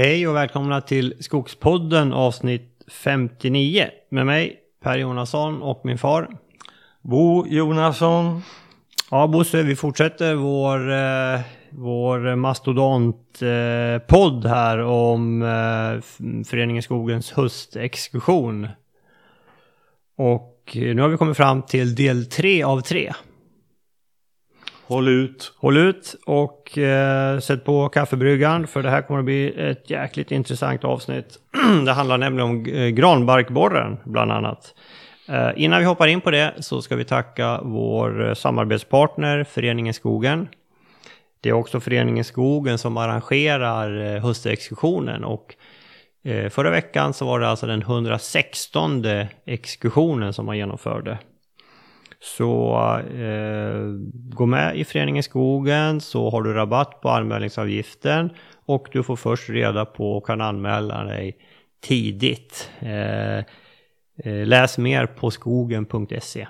Hej och välkomna till Skogspodden avsnitt 59 med mig Per Jonasson och min far. Bo Jonasson. Ja Bosse, vi fortsätter vår, eh, vår mastodontpodd eh, här om eh, Föreningen Skogens höstexkursion. Och nu har vi kommit fram till del 3 av 3. Håll ut. Håll ut och eh, sätt på kaffebryggan för det här kommer att bli ett jäkligt intressant avsnitt. det handlar nämligen om eh, granbarkborren bland annat. Eh, innan vi hoppar in på det så ska vi tacka vår eh, samarbetspartner Föreningen Skogen. Det är också Föreningen Skogen som arrangerar eh, höstexkursionen och eh, förra veckan så var det alltså den 116 exkursionen som man genomförde. Så eh, gå med i Föreningen Skogen så har du rabatt på anmälningsavgiften och du får först reda på och kan anmäla dig tidigt. Eh, eh läs mer på skogen.se.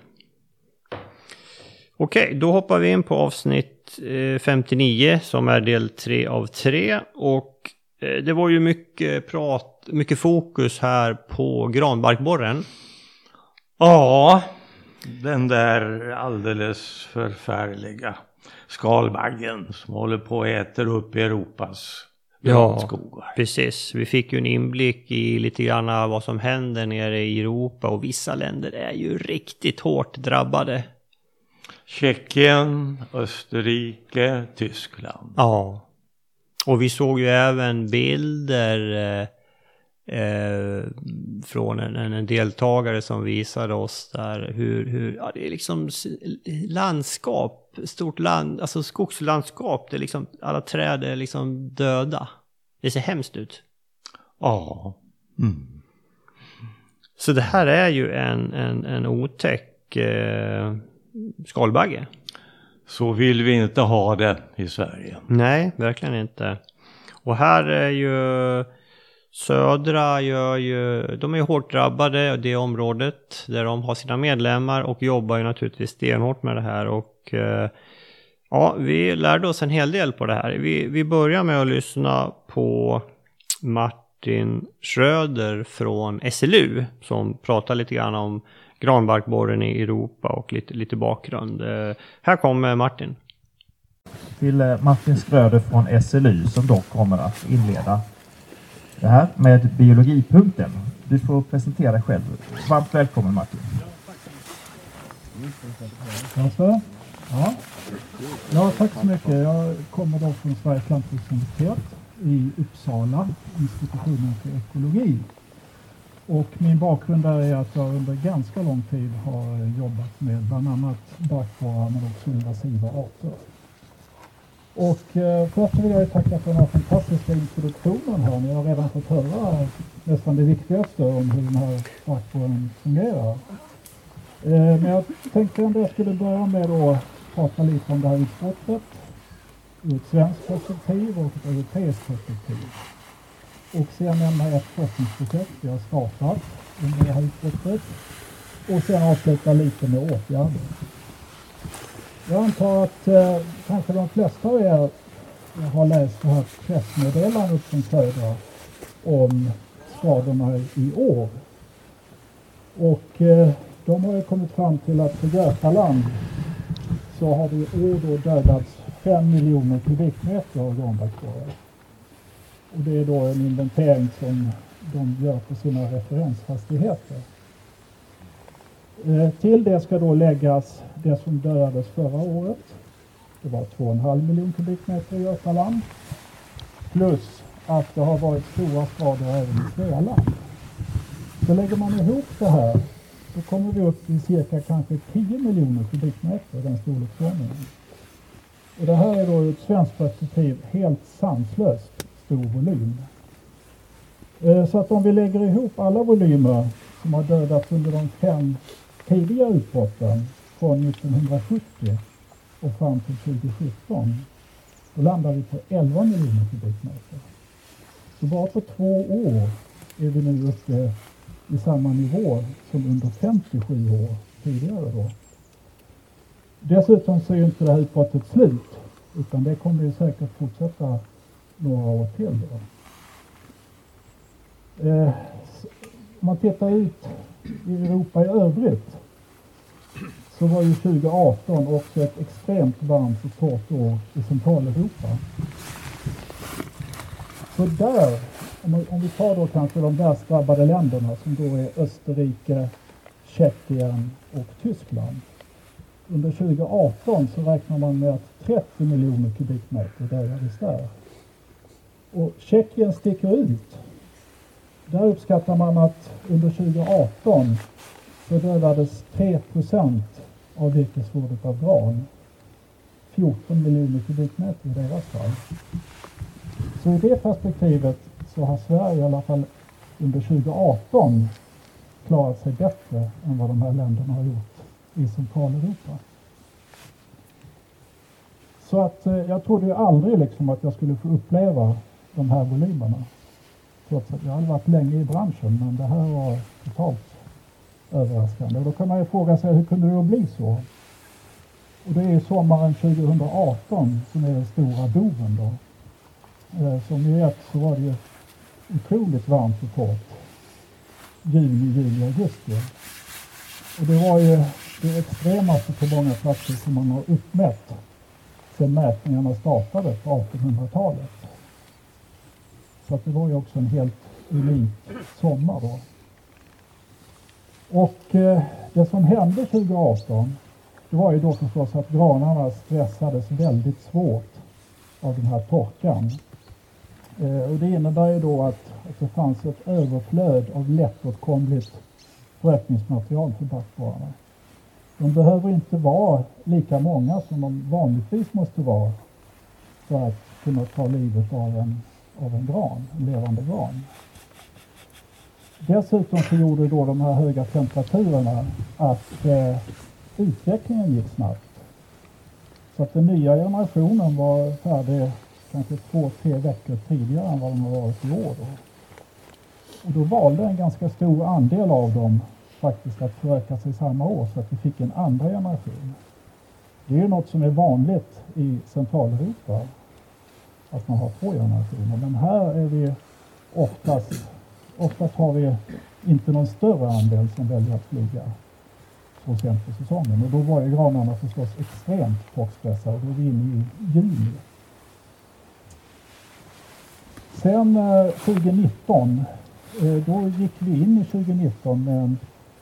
Okej, då hoppar vi in på avsnitt eh, 59 som är del 3 av 3 och eh, det var ju mycket prat, mycket fokus här på granbarkborren. Ja, den där alldeles förfärliga skalbaggen som håller på att äta upp Europas ja, skogar. Precis, vi fick ju en inblick i lite grann vad som händer nere i Europa och vissa länder är ju riktigt hårt drabbade. Tjeckien, Österrike, Tyskland. Ja. Och vi såg ju även bilder eh, från en, en, deltagare som visade oss där hur, hur ja, det är liksom landskap, stort land, alltså skogslandskap, det är liksom, alla träd är liksom döda. Det ser hemskt ut. Ja. Mm. Så det här är ju en, en, en otäck eh, skalbagge. Så vill vi inte ha det i Sverige. Nej, verkligen inte. Och här är ju Södra gör ju, de är hårt drabbade det området där de har sina medlemmar och jobbar ju naturligtvis stenhårt med det här och eh, ja, vi lärde oss en hel del på det här. Vi, vi börjar med att lyssna på Martin Schröder från SLU som pratar lite grann om granbarkborren i Europa och lite, lite bakgrund. Eh, här kommer Martin. Till eh, Martin Schröder från SLU som då kommer att inleda det här med biologipunkten. Du får presentera dig själv. Varmt välkommen Martin. Alltså, ja. ja, tack så mycket. Jag kommer då från Sveriges lantbruksuniversitet i Uppsala, institutionen för ekologi. Och min bakgrund där är att jag under ganska lång tid har jobbat med bland annat barkborrar men också invasiva arter. Och eh, först vill jag tacka för den här fantastiska introduktionen här. Ni har redan fått höra nästan det viktigaste om hur den här barkborren fungerar. Eh, men jag tänkte ändå jag skulle börja med att prata lite om det här utbrottet ur ett svenskt perspektiv och ett europeiskt perspektiv. Och sen nämna ett forskningsprojekt vi har startat under det här utbrottet. Och sen avsluta lite med åtgärder. Jag antar att eh, kanske de flesta av er har läst det här pressmeddelandet från Södra om skadorna i år. Och eh, de har ju kommit fram till att för Götaland så har det i år då dödats 5 miljoner kubikmeter av granbarkborrar. Och det är då en inventering som de gör på sina referensfastigheter. Eh, till det ska då läggas det som dödades förra året. Det var 2,5 miljoner kubikmeter i Götaland. Plus att det har varit stora skador även i Svealand. Så lägger man ihop det här så kommer vi upp i cirka kanske 10 miljoner kubikmeter, den storleksordningen. Och det här är då ur ett svenskt perspektiv helt sanslöst stor volym. Eh, så att om vi lägger ihop alla volymer som har dödats under de fem tidiga utbrotten från 1970 och fram till 2017, då landar vi på 11 miljoner kubikmeter. Så bara på två år är vi nu uppe i samma nivå som under 57 år tidigare. Då. Dessutom så är ju inte det här utbrottet slut, utan det kommer ju säkert fortsätta några år till. Då. Eh, om man tittar ut i Europa i övrigt så var ju 2018 också ett extremt varmt och torrt år i Centraleuropa. Så där, om vi tar då kanske de värst drabbade länderna som då är Österrike, Tjeckien och Tyskland. Under 2018 så räknar man med att 30 miljoner kubikmeter dödades där. Och Tjeckien sticker ut. Där uppskattar man att under 2018 så dödades 3% av virkesförrådet av gran. 14 miljoner kubikmeter i deras fall. Så i det perspektivet så har Sverige i alla fall under 2018 klarat sig bättre än vad de här länderna har gjort i Centraleuropa. Så att eh, jag trodde ju aldrig liksom att jag skulle få uppleva de här volymerna. Trots att jag hade varit länge i branschen, men det här var totalt överraskande. Och då kan man ju fråga sig, hur kunde det då bli så? Och det är ju sommaren 2018 som är den stora boven då. Eh, som ni vet så var det ju otroligt varmt och torrt juni, juli, augusti. Och det var ju det extremaste på många platser som man har uppmätt sedan mätningarna startade på 1800-talet. Så att det var ju också en helt unik sommar då. Och eh, det som hände 2018, det var ju då förstås att granarna stressades väldigt svårt av den här torkan. Eh, och det innebär ju då att, att det fanns ett överflöd av lättåtkomligt förökningsmaterial för barkborrarna. De behöver inte vara lika många som de vanligtvis måste vara för att kunna ta livet av en, av en gran, en levande gran. Dessutom så gjorde då de här höga temperaturerna att eh, utvecklingen gick snabbt. Så att den nya generationen var färdig kanske två, tre veckor tidigare än vad de har varit i år. Då. Och då valde en ganska stor andel av dem faktiskt att föröka sig samma år så att vi fick en andra generation. Det är ju något som är vanligt i Centraleuropa, att man har två generationer. Men här är vi oftast, oftast har vi inte någon större andel som väljer att flyga så sent på säsongen. Och då var ju granarna förstås extremt torkstressade. Då är vi inne i juni. Sen eh, 2019, eh, då gick vi in i 2019 med en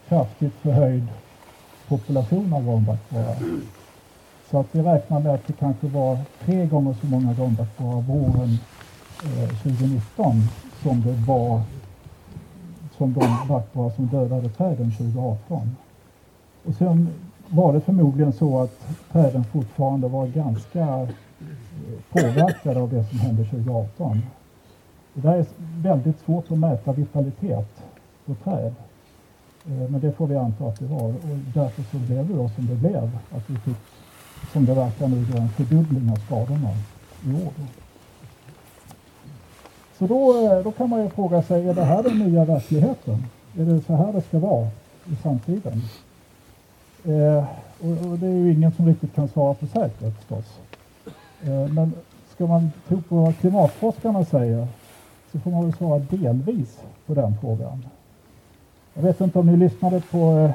kraftigt förhöjd population av granbarkborrar. Så att vi räknar med att det kanske var tre gånger så många granbarkborrar våren eh, 2019 som det var som de vaktbara som dödade träden 2018. Och sen var det förmodligen så att träden fortfarande var ganska eh, påverkade av det som hände 2018. Det där är väldigt svårt att mäta vitalitet på träd. Eh, men det får vi anta att det var och därför så blev det då som det blev. Att vi fick, som det verkar nu, en fördubbling av skadorna i år. Så då, eh, då kan man ju fråga sig, är det här den nya verkligheten? Är det så här det ska vara i framtiden? Eh, och, och, det är ju ingen som riktigt kan svara på säkert förstås. Eh, men ska man tro på vad klimatforskarna säger så får man väl svara delvis på den frågan. Jag vet inte om ni lyssnade på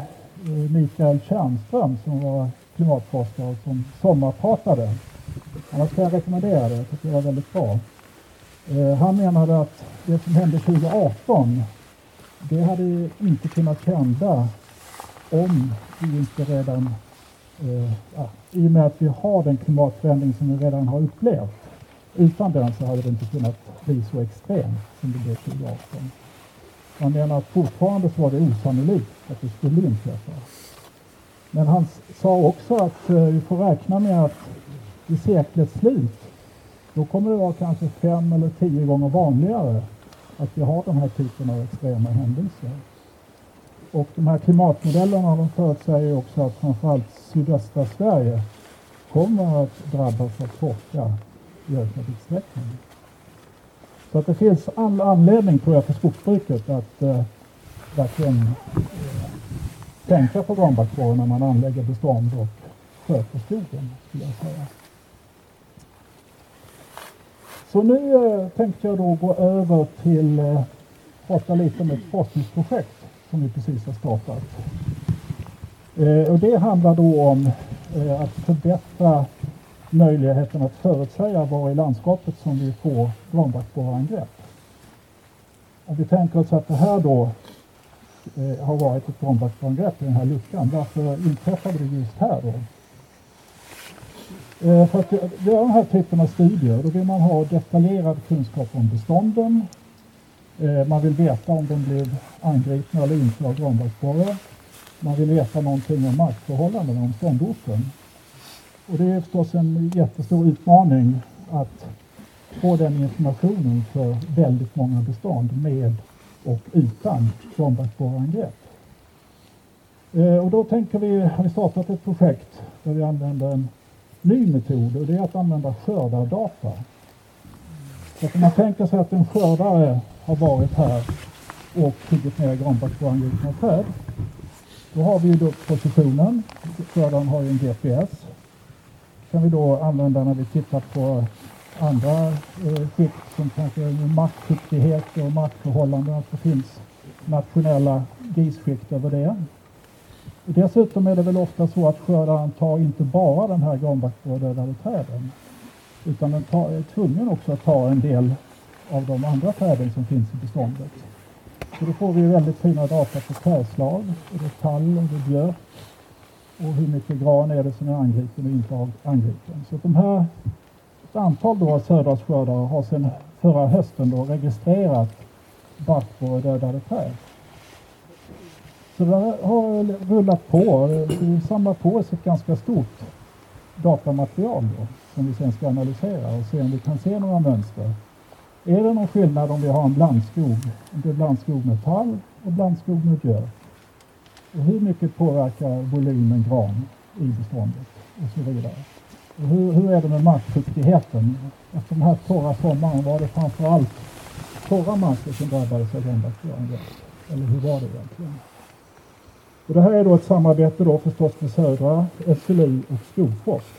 eh, Mikael Tjärnström som var klimatforskare som sommarpratade. Annars kan jag rekommendera det, jag tycker det var väldigt bra. Eh, han menade att det som hände 2018, det hade inte kunnat hända om vi inte redan, eh, ja, i och med att vi har den klimatförändring som vi redan har upplevt. Utan den så hade det inte kunnat bli så extremt som det blev 2018. Han menar att fortfarande så var det osannolikt att det skulle inträffa. Men han sa också att eh, vi får räkna med att i seklets slut då kommer det vara kanske fem eller tio gånger vanligare att vi har den här typen av extrema händelser. Och de här klimatmodellerna de förutsäger också att framförallt sydöstra Sverige kommer att drabbas av torka i ökad utsträckning. Så att det finns all anledning tror jag för skogsbruket att eh, verkligen eh, tänka på granbarkborren när man anlägger bestånd och sköter skogen, skulle jag säga. Så nu eh, tänkte jag då gå över till eh, prata lite om ett forskningsprojekt som vi precis har startat. Eh, och det handlar då om eh, att förbättra möjligheten att förutsäga var i landskapet som vi får granbarkborreangrepp. Om vi tänker oss att det här då eh, har varit ett granbarkborreangrepp i den här luckan, varför inträffade det just här då? Eh, för att göra den här typen av studier då vill man ha detaljerad kunskap om bestånden. Eh, man vill veta om de blev angripna eller inte av granbarkborre. Man vill veta någonting om markförhållandena, om ståndorten. Och det är förstås en jättestor utmaning att få den informationen för väldigt många bestånd med och utan granbarkborreangrepp. Eh, och då tänker vi, har vi startat ett projekt där vi använder en ny metod och det är att använda skördardata. Så att om man tänker sig att en skördare har varit här och huggit ner granbarkborreangripna träd. Då har vi ju då positionen. Skördaren har ju en GPS. kan vi då använda när vi tittar på andra eh, skikt som kanske maktskicklighet och markförhållanden. Att det finns nationella grisskikt över det. Dessutom är det väl ofta så att skördaren tar inte bara den här granbarkborredödade träden utan den tar, är tvungen också att ta en del av de andra träden som finns i beståndet. Så då får vi väldigt fina data på trädslag, är det tall, är det björk och hur mycket gran är det som är angripen och inte angripen. Så de här, ett antal då södra har sedan förra hösten då registrerat barkborredödade träd. Så det har rullat på. Vi samlar på oss ett ganska stort datamaterial då, som vi sen ska analysera och se om vi kan se några mönster. Är det någon skillnad om vi har en blandskog, om det är blandskog med tall och blandskog med björk? Och hur mycket påverkar volymen gran i beståndet och så vidare? Hur, hur är det med markfuktigheten? Efter den här torra sommaren var det framför allt torra marker som drabbades av granbarkborreangrepp. Eller hur var det egentligen? Och det här är då ett samarbete då förstås med Södra, SLU och Skogforsk.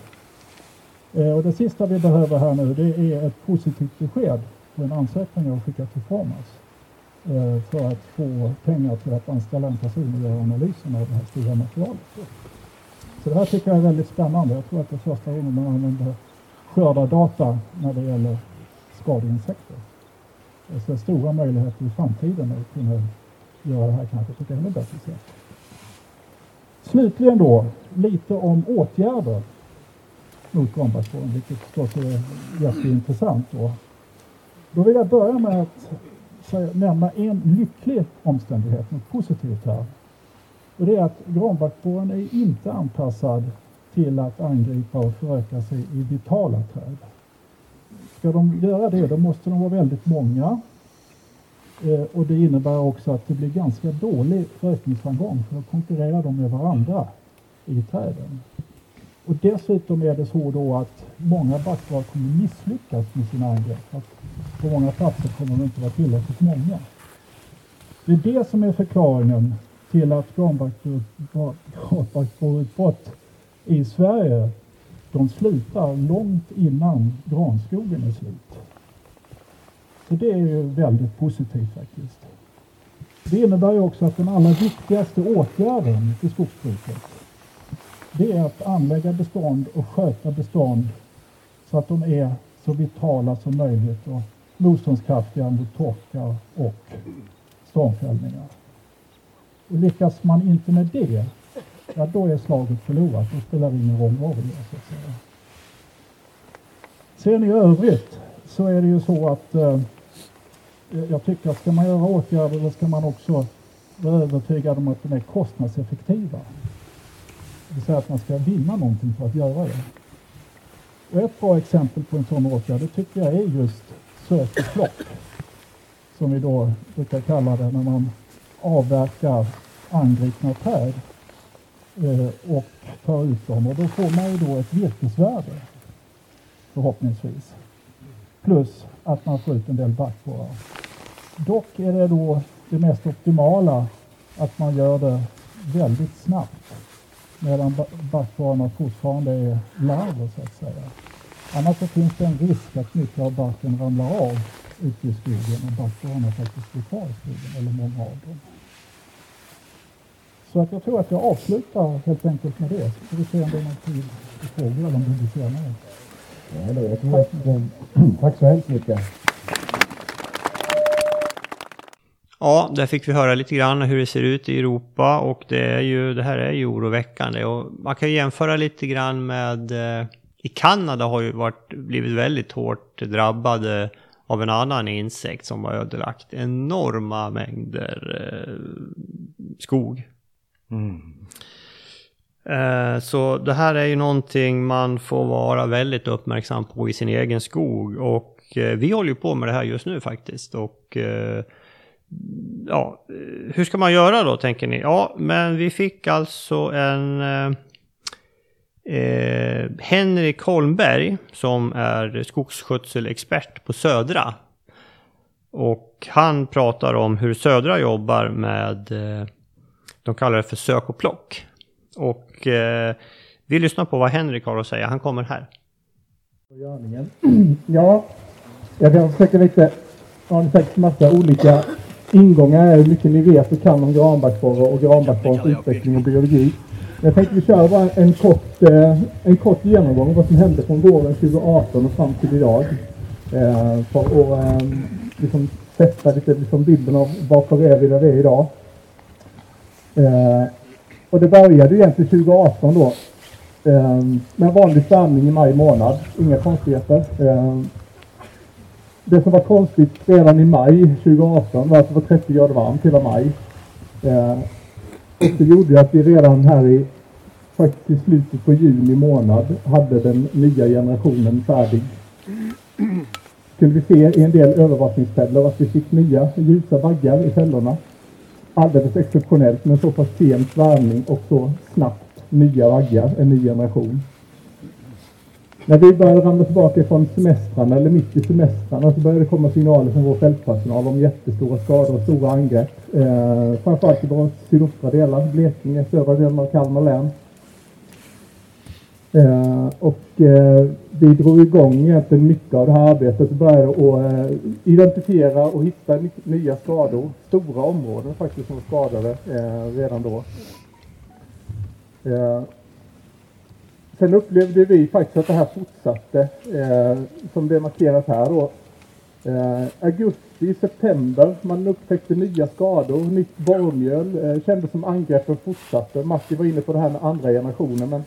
Eh, och det sista vi behöver här nu det är ett positivt besked på en ansökan jag har skickat till Formas eh, för att få pengar till att anställa en person och göra analysen av det här stora materialet. Så det här tycker jag är väldigt spännande. Jag tror att det är första gången man använder skördardata när det gäller skadeinsekter. Så stora möjligheter i framtiden att kunna göra det här kanske på ett ännu bättre sätt. Slutligen då, lite om åtgärder mot granbarkborren, vilket förstås är jätteintressant. Då. då vill jag börja med att nämna en lycklig omständighet, något positivt här. Och det är att granbarkborren är inte anpassad till att angripa och föröka sig i vitala träd. Ska de göra det, då måste de vara väldigt många Eh, och det innebär också att det blir ganska dålig förökningsframgång för då konkurrerar de med varandra i träden. Och dessutom är det så då att många barkborrar kommer misslyckas med sina angrepp. Att på många platser kommer de inte vara tillräckligt många. Det är det som är förklaringen till att granbarkborreutbrott i Sverige de slutar långt innan granskogen är slut. Så det är ju väldigt positivt faktiskt. Det innebär ju också att den allra viktigaste åtgärden i skogsbruket det är att anlägga bestånd och sköta bestånd så att de är så vitala som möjligt och motståndskraftiga mot torka och stormfällningar. Och lyckas man inte med det, ja då är slaget förlorat. Då spelar det ingen roll vad vi gör så att säga. Sen i övrigt så är det ju så att eh, jag tycker att ska man göra åtgärder då ska man också vara övertygad om att de är kostnadseffektiva. Det vill säga att man ska vinna någonting för att göra det. Och ett bra exempel på en sån åtgärd det tycker jag är just sök och plock, Som vi då brukar kalla det när man avverkar angripna träd eh, och tar ut dem. Och då får man ju då ett virkesvärde förhoppningsvis. Plus att man får ut en del barkborrar. Dock är det då det mest optimala att man gör det väldigt snabbt medan barkborrarna fortfarande är larver så att säga. Annars så finns det en risk att mycket av barken ramlar av ute i skogen och barkborrarna faktiskt blir kvar i skogen, eller många av dem. Så att jag tror att jag avslutar helt enkelt med det. Så får vi se om det är någon tid i frågor eller om det blir senare. Ja, det, jag tror att, tack så hemskt mycket. Ja, där fick vi höra lite grann hur det ser ut i Europa och det, är ju, det här är ju oroväckande. Och man kan jämföra lite grann med... Eh, I Kanada har ju varit, blivit väldigt hårt drabbade av en annan insekt som har ödelagt enorma mängder eh, skog. Mm. Eh, så det här är ju någonting man får vara väldigt uppmärksam på i sin egen skog. Och eh, vi håller ju på med det här just nu faktiskt. Och eh, ja, hur ska man göra då tänker ni? Ja, men vi fick alltså en eh, Henrik Holmberg som är skogsskötselexpert på Södra. Och han pratar om hur Södra jobbar med, eh, de kallar det för sök och plock. Och eh, vi lyssnar på vad Henrik har att säga. Han kommer här. Ja, jag kan försöka lite. Har ni säkert massa olika ingångar här, hur mycket ni vet och kan om granbarkborre och granbarkborrens utveckling och biologi. Jag tänkte vi kör bara en kort, eh, en kort genomgång av vad som hände från våren 2018 och fram till idag. Eh, för att eh, liksom sätta lite liksom bilden av varför är vi där vi är idag. Eh, och det började egentligen 2018 då eh, med en vanlig samling i maj månad. Inga konstigheter. Eh, det som var konstigt redan i maj 2018 var att det var 30 grader varmt hela maj. Eh, och det gjorde att vi redan här i faktiskt i slutet på juni månad hade den nya generationen färdig. Kunde vi se i en del övervakningsfällor att vi fick nya ljusa baggar i fällorna. Alldeles exceptionellt med så pass sen svärmning och så snabbt nya vaggar, en ny generation. När vi började ramla tillbaka från semestrarna, eller mitt i semestrarna, så började det komma signaler från vår fältpersonal om jättestora skador och stora angrepp. Eh, framförallt i våra sydöstra delar, Blekinge, södra delen av Kalmar län. Eh, och eh, vi drog igång egentligen mycket av det här arbetet och började att eh, identifiera och hitta nya skador. Stora områden faktiskt som var skadade eh, redan då. Eh, Sen upplevde vi faktiskt att det här fortsatte, eh, som det markeras här då. Eh, augusti, september, man upptäckte nya skador, nytt borrmjöl, eh, kändes som angreppen fortsatte. Matti var inne på det här med andra generationen, men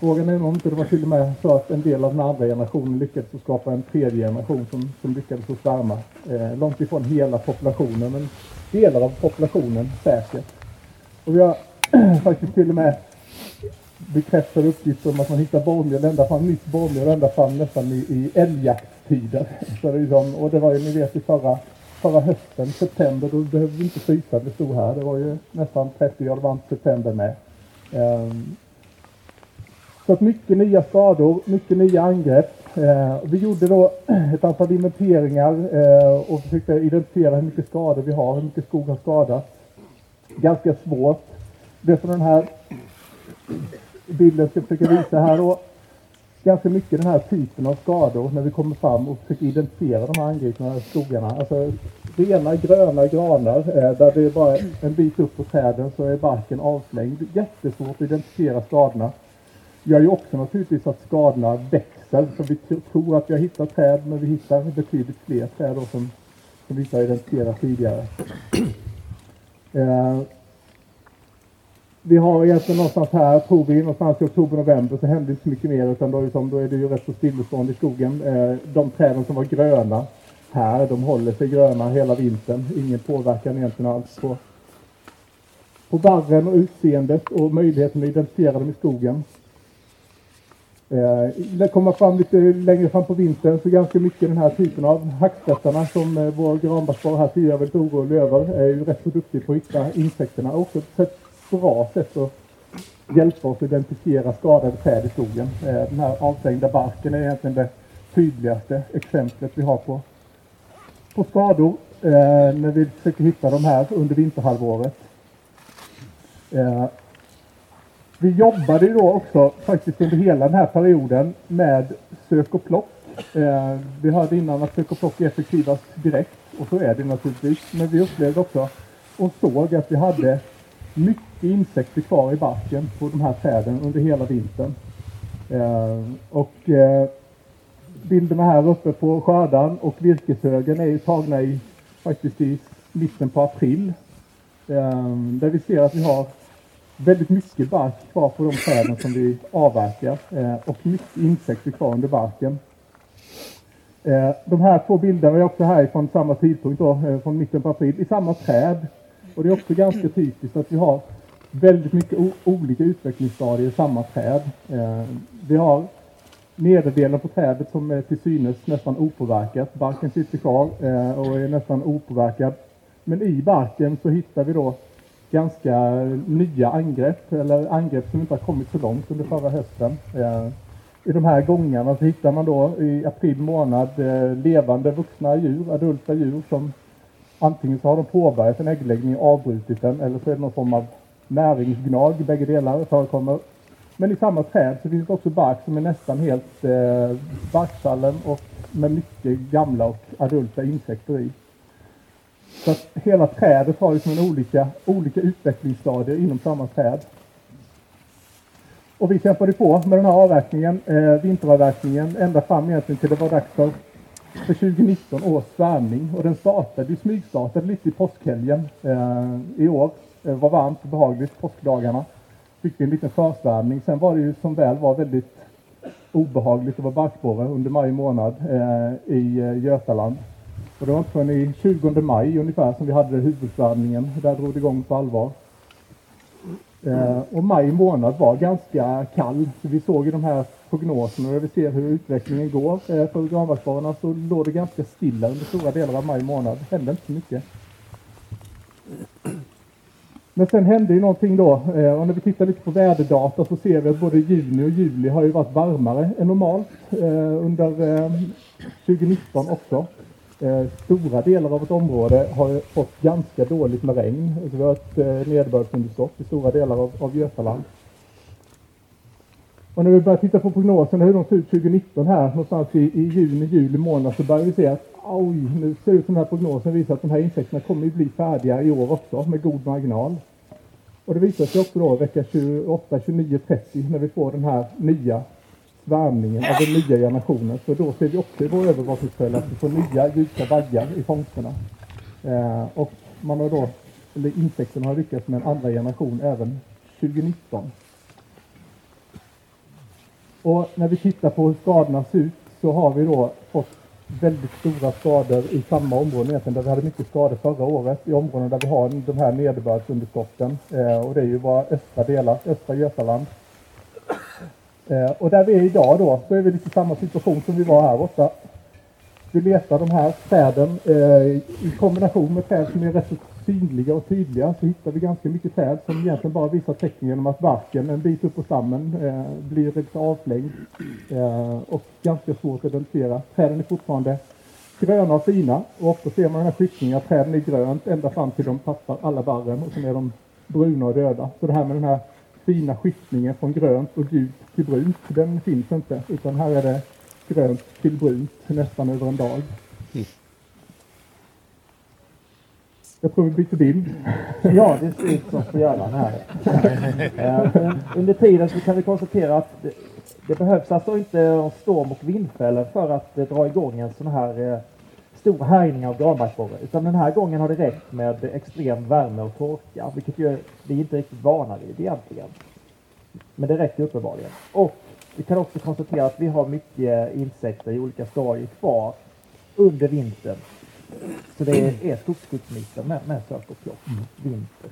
frågan är om inte det var till och med så att en del av den andra generationen lyckades skapa en tredje generation som, som lyckades att svärma. Eh, långt ifrån hela populationen, men delar av populationen säkert. Och vi har faktiskt till och med bekräftade uppgifter om att man hittar borrmjöl ända fram, nytt borrmjöl ända fram nästan i, i älgjaktstider. Så det liksom, och det var ju, ni vet, i förra, förra hösten, september, då behövde vi inte frysa, det stod här. Det var ju nästan 30 grader varmt september med. Um, så att mycket nya skador, mycket nya angrepp. Eh, vi gjorde då ett antal inventeringar eh, och försökte identifiera hur mycket skador vi har, hur mycket skog har skadats. Ganska svårt. Det som den här bilden ska försöka visa här då ganska mycket den här typen av skador när vi kommer fram och försöker identifiera de här angripna skogarna. Alltså rena gröna granar eh, där det är bara en bit upp på träden så är barken avslängd. Jättesvårt att identifiera skadorna. Gör ju också naturligtvis att skadorna växer. Så vi tror att vi har hittat träd men vi hittar betydligt fler träd då som, som vi inte har identifierat tidigare. Eh, vi har egentligen någonstans här, tror vi, någonstans i oktober-november så händer inte så mycket mer utan då, liksom, då är det ju rätt så stillestånd i skogen. Eh, de träden som var gröna här, de håller sig gröna hela vintern. Ingen påverkan egentligen alls på, på barren och utseendet och möjligheten att identifiera dem i skogen. Eh, det kommer fram lite längre fram på vintern så ganska mycket den här typen av hackspettarna som eh, vår granbarkborre här tidigare var lite orolig över är ju rätt så duktig på att hitta insekterna. Också ett bra sätt att hjälpa oss att identifiera skadade träd i skogen. Eh, den här avstängda barken är egentligen det tydligaste exemplet vi har på, på skador när vi försöker hitta de här under vinterhalvåret. Vi jobbade ju då också faktiskt under hela den här perioden med sök och plock. Eh, vi hörde innan att sök och plock är effektivast direkt och så är det naturligtvis. Men vi upplevde också och såg att vi hade mycket insekter kvar i barken på de här träden under hela vintern. Eh, och eh, bilderna här uppe på skördan och virkeshögen är ju tagna i faktiskt i mitten på april. Eh, där vi ser att vi har väldigt mycket bark kvar på de träden som vi avverkar eh, och mycket insekter kvar under barken. Eh, de här två bilderna är också härifrån samma tidpunkt då, eh, från mitten på april, i samma träd. Och det är också ganska typiskt att vi har väldigt mycket olika utvecklingsstadier i samma träd. Eh, vi har nederdelen på trädet som är till synes nästan opåverkat. Barken sitter kvar eh, och är nästan opåverkad. Men i barken så hittar vi då ganska nya angrepp, eller angrepp som inte har kommit så långt under förra hösten. Eh, I de här gångarna så hittar man då i april månad eh, levande vuxna djur, adulta djur som antingen så har de påbörjat en äggläggning och avbrutit den eller så är det någon form av näringsgnag, bägge delar förekommer. Men i samma träd så finns det också bark som är nästan helt eh, barkfallen och med mycket gamla och adulta insekter i. Så att hela trädet har liksom en olika, olika utvecklingsstadier inom samma träd. Och vi kämpade på med den här avverkningen, eh, vinteravverkningen, ända fram egentligen till det var dags för, för 2019 års svärmning. Och den startade, smygstartade lite i påskhelgen eh, i år. Det var varmt och behagligt påskdagarna. Fick vi en liten försvärmning. Sen var det ju som väl var väldigt obehagligt. Det var barkborre under maj månad eh, i eh, Götaland. Och det var inte förrän i 20 maj ungefär som vi hade huvudvärmningen. Där drog det igång på allvar. Eh, och maj månad var ganska kall. Så vi såg i de här prognoserna och vi ser hur utvecklingen går eh, för granbarkborrarna så låg det ganska stilla under stora delar av maj månad. Det hände inte så mycket. Men sen hände ju någonting då eh, och när vi tittar lite på väderdata så ser vi att både juni och juli har ju varit varmare än normalt eh, under eh, 2019 också eh. Stora delar av ett område har fått ganska dåligt med regn. Alltså vi har ett eh, nederbördsunderskott i stora delar av, av Götaland. Och när vi börjar titta på prognoserna hur de ser ut 2019 här någonstans i, i juni, juli månad så börjar vi se att oj, nu ser det ut som den här prognosen visar att de här insekterna kommer att bli färdiga i år också med god marginal. Och det visar sig också då vecka 28, 29, 30 när vi får den här nya värmningen av den nya generationen. för då ser vi också i vår övervakningsföljd att vi får nya ljusa vaggar i fångsterna. Eh, och man har då, eller insekterna har lyckats med en andra generation även 2019. Och när vi tittar på hur skadorna ser ut så har vi då fått väldigt stora skador i samma områden egentligen där vi hade mycket skador förra året. I områden där vi har de här nederbördsunderskotten. Eh, och det är ju våra östra delar, östra Götaland. Eh, och där vi är idag då så är vi lite i samma situation som vi var här borta. Vi letar de här träden eh, i kombination med träd som är rätt så synliga och tydliga så hittar vi ganska mycket träd som egentligen bara visar tecken genom att barken en bit upp på stammen eh, blir lite avflängd eh, och ganska svårt att identifiera. Träden är fortfarande gröna och fina och ofta ser man den här skiktningen att träden är grönt ända fram till de tappar alla barren och sen är de bruna och döda. Så det här med den här fina skiftningen från grönt och gult till brunt, den finns inte utan här är det grönt till brunt nästan över en dag. Jag tror vi byter bild. Ja, det ser ut som på Göran här. Eh, under tiden så kan vi konstatera att det, det behövs alltså inte storm och vindfällor för att eh, dra igång en sån här eh, stor härjning av granbarkborre. Utan den här gången har det räckt med extrem värme och torka, vilket ju vi inte är riktigt vana vid egentligen. Men det räcker uppenbarligen. Och vi kan också konstatera att vi har mycket insekter i olika stadier kvar under vintern. Så det är, är med, med sök och plock, mm. vinter.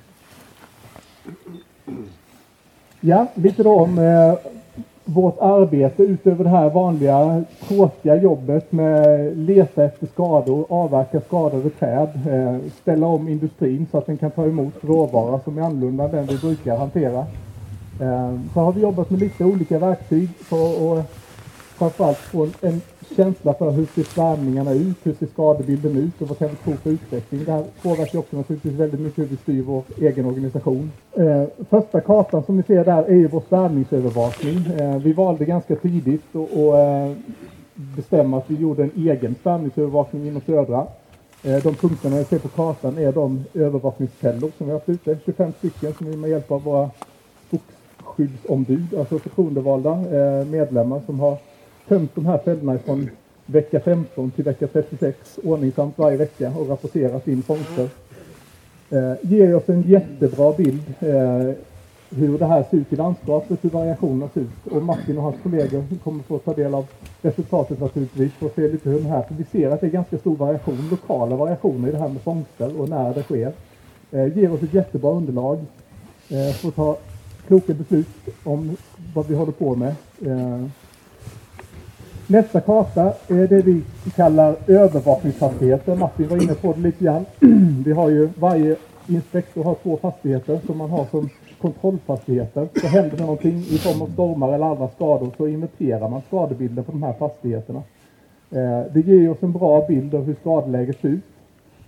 Ja, lite då om eh, vårt arbete utöver det här vanliga tråkiga jobbet med leta efter skador, avverka skadade träd, eh, ställa om industrin så att den kan ta emot råvara som är annorlunda än den vi brukar hantera. Eh, så har vi jobbat med lite olika verktyg för att framförallt få en känsla för hur ser svärmningarna ut, hur ser skadebilden ut och vad kan vi tro för utveckling. Det här påverkar också naturligtvis väldigt mycket hur vi styr vår egen organisation. Eh, första kartan som ni ser där är ju vår svärmningsövervakning. Eh, vi valde ganska tidigt och, och eh, bestämma att vi gjorde en egen svärmningsövervakning inom södra. Eh, De punkterna jag ser på kartan är de övervakningsfällor som vi har haft ute, 25 stycken som vi med hjälp av våra skogsskyddsombud, alltså förtroendevalda eh, medlemmar som har tömt de här fällorna från vecka 15 till vecka 36 ordningsamt varje vecka och rapporterat in fångster. Eh, ger oss en jättebra bild eh, hur det här ser ut i landskapet, hur variationerna ser ut. Och Martin och hans kollegor kommer få ta del av resultatet naturligtvis och se lite hur den här, för vi ser att det är ganska stor variation, lokala variationer i det här med fångster och när det sker. Eh, ger oss ett jättebra underlag eh, för att ta kloka beslut om vad vi håller på med. Eh, Nästa karta är det vi kallar övervakningsfastigheter. Martin var inne på det lite grann. Vi har ju, varje inspektor har två fastigheter som man har som kontrollfastigheter. Så händer det någonting i form av stormar eller andra skador så inventerar man skadebilden på de här fastigheterna. Eh, det ger oss en bra bild av hur skadeläget ser ut.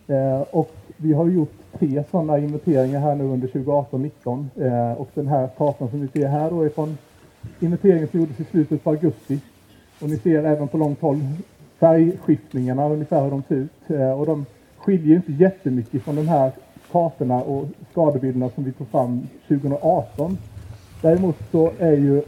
Eh, och vi har gjort tre sådana inventeringar här nu under 2018-19. Eh, och den här kartan som vi ser här då är från inventeringen som gjordes i slutet på augusti. Och ni ser även på långt håll färgskiftningarna, ungefär hur de ser ut. Eh, och de skiljer inte jättemycket från de här kartorna och skadebilderna som vi tog fram 2018. Däremot så är ju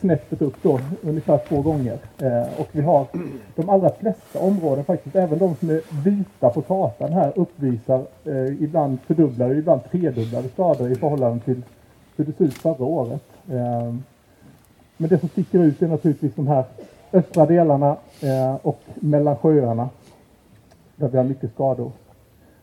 snäppet upp då ungefär två gånger. Eh, och vi har de allra flesta områden faktiskt, även de som är vita på kartan här uppvisar eh, ibland fördubblade, ibland tredubblade skador i förhållande till hur det såg ut förra året. Eh, men det som sticker ut är naturligtvis de här östra delarna eh, och mellan sjöarna där vi har mycket skador.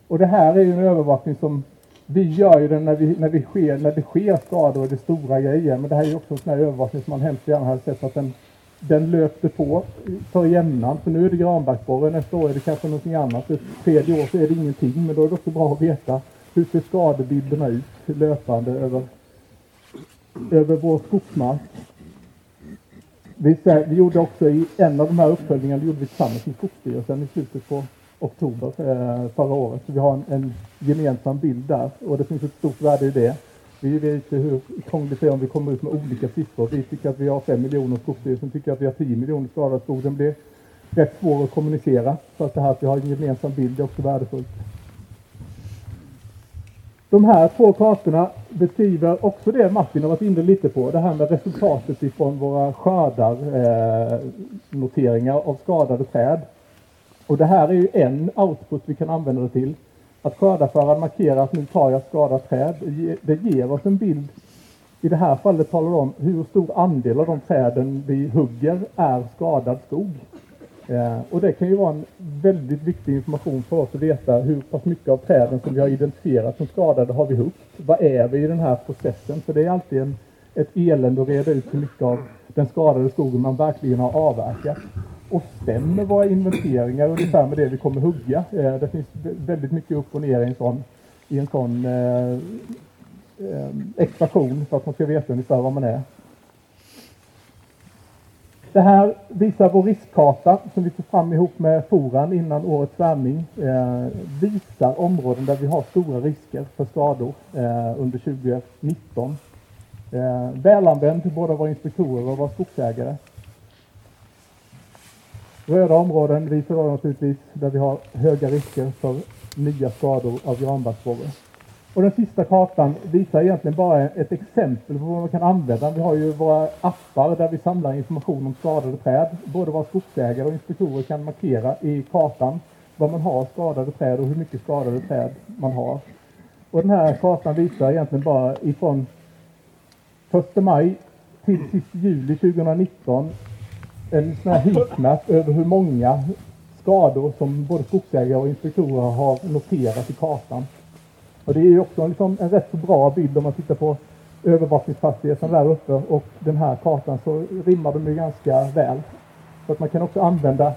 Och det här är ju en övervakning som vi gör ju den när, vi, när, vi sker, när det sker skador och det är stora grejer. Men det här är ju också en sån här övervakning som man hemskt gärna hade sett att den, den löpte på för jämnan. För nu är det granbarkborre, nästa år är det kanske någonting annat. Ett tredje år så är det ingenting. Men då är det också bra att veta hur ser skadebilderna ut löpande över, över vår skogsmark. Vi, vi gjorde också i en av de här uppföljningarna, gjorde vi tillsammans med Skogsstyrelsen i slutet på oktober eh, förra året. Så vi har en, en gemensam bild där och det finns ett stort värde i det. Vi vet inte hur krångligt det är om vi kommer ut med olika siffror. Vi tycker att vi har 5 miljoner, Skogsstyrelsen tycker att vi har 10 miljoner skadad skog. Den blir rätt svår att kommunicera. Så att det här att vi har en gemensam bild är också värdefullt. De här två kartorna beskriver också det Martin har varit inne lite på. Det här med resultatet ifrån våra skördar, eh, noteringar av skadade träd. Och det här är ju en output vi kan använda det till. Att skördarföraren markerar att nu tar jag skadat träd. Det Det ger oss en bild. I det här fallet talar det om hur stor andel av de träden vi hugger är skadad skog. Eh, och det kan ju vara en väldigt viktig information för oss att veta hur pass mycket av träden som vi har identifierat som skadade har vi huggt. Vad är vi i den här processen? För det är alltid en, ett elände att reda ut hur mycket av den skadade skogen man verkligen har avverkat. Och stämmer våra inventeringar ungefär med det vi kommer hugga? Eh, det finns väldigt mycket upp och ner i en sån, i en sån eh, eh, ekvation för att man ska veta ungefär var man är. Det här visar vår riskkarta som vi tog fram ihop med Foran innan årets värmning. Eh, visar områden där vi har stora risker för skador eh, under 2019. Eh, välanvänd till båda våra inspektorer och våra skogsägare. Röda områden visar naturligtvis där vi har höga risker för nya skador av granbarkborre. Och den sista kartan visar egentligen bara ett exempel på vad man kan använda. Vi har ju våra appar där vi samlar information om skadade träd. Både våra skogsägare och inspektorer kan markera i kartan vad man har skadade träd och hur mycket skadade träd man har. Och den här kartan visar egentligen bara ifrån 1 maj till sist juli 2019 en sån här heatmap över hur många skador som både skogsägare och inspektorer har noterat i kartan. Och det är ju också en, liksom en rätt så bra bild om man tittar på övervakningsfastigheten där uppe och den här kartan så rimmar de ju ganska väl. Så att man kan också använda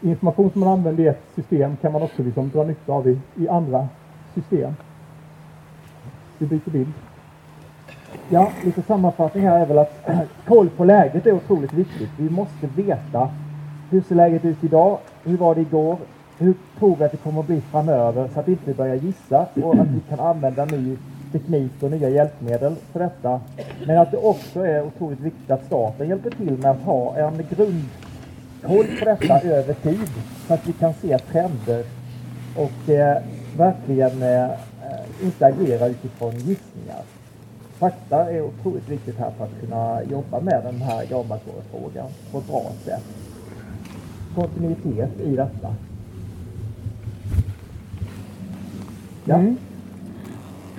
information som man använder i ett system kan man också liksom dra nytta av i, i andra system. Vi byter bild. Ja, lite sammanfattning här är väl att koll på läget är otroligt viktigt. Vi måste veta hur ser läget ut idag? Hur var det igår? Hur tror vi att det kommer att bli framöver så att vi inte börjar gissa och att vi kan använda ny teknik och nya hjälpmedel för detta. Men att det också är otroligt viktigt att staten hjälper till med att ha en grundkoll på detta över tid så att vi kan se trender och eh, verkligen eh, inte agera utifrån gissningar. Fakta är otroligt viktigt här för att kunna jobba med den här granbarkborrefrågan på ett bra sätt. Kontinuitet i detta. Ja. Mm.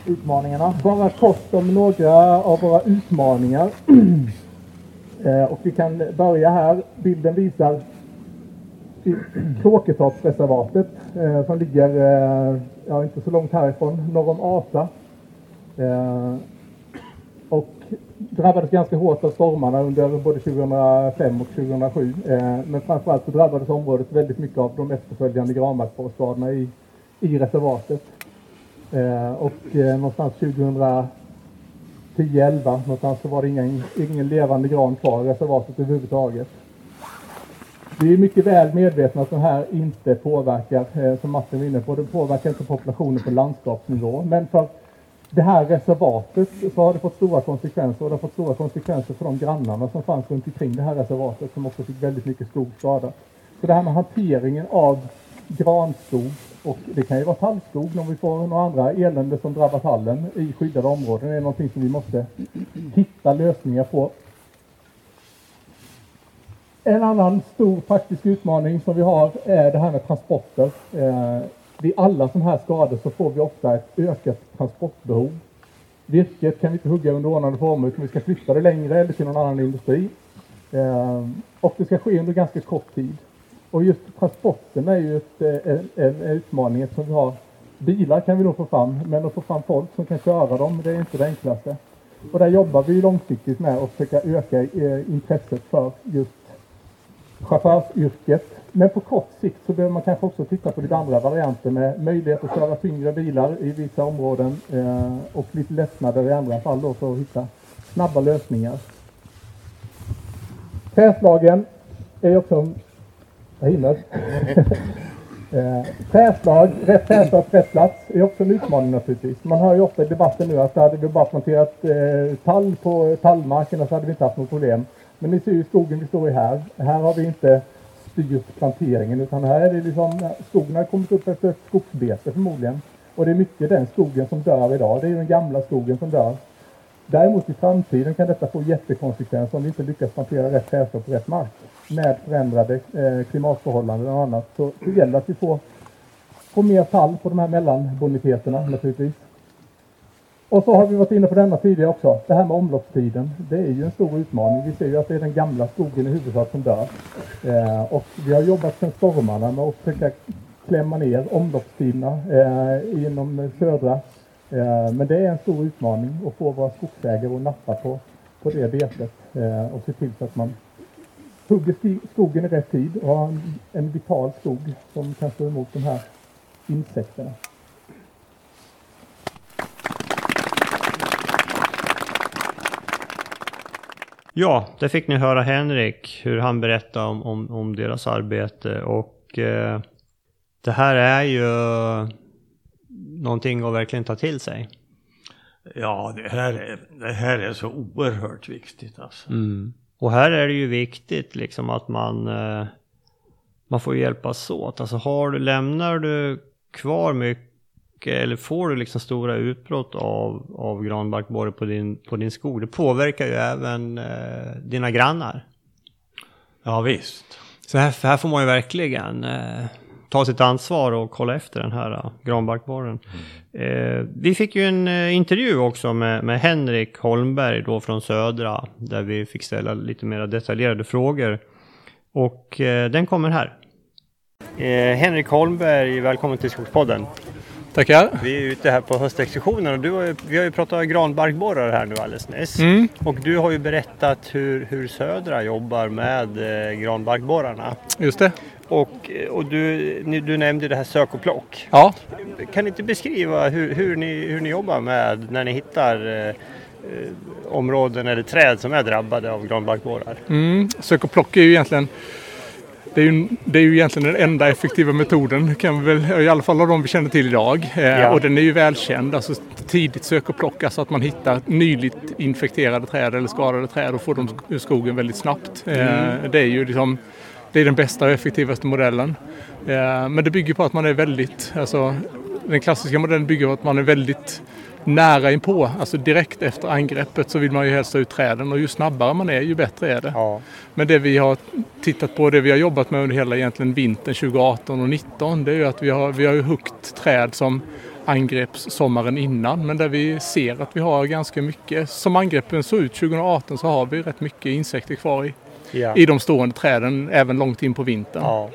Utmaningarna. Bara kort om några av våra utmaningar. Eh, och vi kan börja här. Bilden visar Kråketorpsreservatet eh, som ligger eh, ja, inte så långt härifrån, norr om Asa. Eh, och drabbades ganska hårt av stormarna under både 2005 och 2007. Eh, men framförallt så drabbades området väldigt mycket av de efterföljande granbarkborreskadorna i, i reservatet. Eh, och eh, någonstans 2010-11 någonstans så var det ingen, ingen levande gran kvar i reservatet överhuvudtaget. Vi är mycket väl medvetna att det här inte påverkar, eh, som Martin var inne på, det påverkar inte populationen på landskapsnivå. Men för det här reservatet så har det fått stora konsekvenser och det har fått stora konsekvenser för de grannarna som fanns runt omkring det här reservatet som också fick väldigt mycket skog skadat. Så det här med hanteringen av granskog och det kan ju vara tallskog om vi får några andra elände som drabbar tallen i skyddade områden. Det är någonting som vi måste hitta lösningar på. En annan stor praktisk utmaning som vi har är det här med transporter. Eh, vid alla sådana här skador så får vi ofta ett ökat transportbehov. Virket kan vi inte hugga under ordnade former utan vi ska flytta det längre eller till någon annan industri. Eh, och det ska ske under ganska kort tid. Och just transporten är ju ett, eh, en, en utmaning eftersom vi har bilar kan vi då få fram, men att få fram folk som kan köra dem, det är inte det enklaste. Och där jobbar vi långsiktigt med att försöka öka eh, intresset för just chaufförsyrket. Men på kort sikt så behöver man kanske också titta på lite andra varianter med möjlighet att köra tyngre bilar i vissa områden eh, och lite lättnader i andra fall då för att hitta snabba lösningar. Träslagen är också en jag hinner. eh, träslag, rätt träslag på rätt plats är också en utmaning naturligtvis. Man hör ju ofta i debatten nu att hade vi bara planterat eh, tall på tallmarken så hade vi inte haft något problem. Men ni ser ju skogen vi står i här. Här har vi inte styrt planteringen utan här är det liksom, skogen har kommit upp efter ett skogsbete förmodligen. Och det är mycket den skogen som dör idag. Det är den gamla skogen som dör. Däremot i framtiden kan detta få jättekonsekvenser om vi inte lyckas plantera rätt trädslag på rätt mark med förändrade eh, klimatförhållanden och annat. Så det gäller att vi får, får mer fall på de här mellanboniteterna naturligtvis. Och så har vi varit inne på denna tidigare också. Det här med omloppstiden. Det är ju en stor utmaning. Vi ser ju att det är den gamla skogen i huvudsak som dör. Eh, och vi har jobbat sedan stormarna med att försöka klämma ner omloppstiderna eh, inom södra. Eh, men det är en stor utmaning att få våra skogsägare att nappa på, på det betet eh, och se till så att man hugger skogen i rätt tid och har en, en vital skog som kan stå emot de här insekterna. Ja, där fick ni höra Henrik, hur han berättade om, om, om deras arbete och eh, det här är ju någonting att verkligen ta till sig. Ja, det här är, det här är så oerhört viktigt alltså. Mm. Och här är det ju viktigt liksom att man, eh, man får hjälpas åt. Alltså har du, lämnar du kvar mycket eller får du liksom stora utbrott av, av granbarkborre på din, på din skog, det påverkar ju även eh, dina grannar. Ja visst. Så här, här får man ju verkligen eh, ta sitt ansvar och kolla efter den här uh, granbarkborren. Mm. Eh, vi fick ju en uh, intervju också med, med, Henrik Holmberg då från Södra där vi fick ställa lite mer detaljerade frågor. Och eh, den kommer här. Eh, Henrik Holmberg, välkommen till Skogspodden. Tackar. Vi är ute här på höstexkursionen och du har ju, vi har ju pratat granbarkborrar här nu alldeles nyss. Mm. Och du har ju berättat hur, hur Södra jobbar med eh, granbarkborrarna. Just det. Och, och du, du nämnde det här sök och plock. Ja. Kan ni inte beskriva hur, hur, ni, hur ni jobbar med när ni hittar eh, eh områden eller träd som är drabbade av granbarkborrar? Mm. Sök och plock är ju egentligen det är, ju, det är ju egentligen den enda effektiva metoden, kan vi väl, i alla fall av de vi känner till idag. Eh, ja. Och den är ju välkänd, alltså tidigt sök och plock, alltså att man hittar nyligt infekterade träd eller skadade träd och får dem ur skogen väldigt snabbt. Mm. Det är ju liksom det är den bästa och effektivaste modellen. Eh, men det bygger på att man är väldigt, alltså den klassiska modellen bygger på att man är väldigt nära inpå, alltså direkt efter angreppet så vill man ju helst ha ut träden och ju snabbare man är ju bättre är det. Ja. Men det vi har tittat på, det vi har jobbat med under hela egentligen vintern 2018 och 2019 det är ju att vi har, vi har ju huggit träd som angreps sommaren innan men där vi ser att vi har ganska mycket, som angreppen såg ut 2018 så har vi rätt mycket insekter kvar i, Ja. i de stående träden även långt in på vintern. Ja.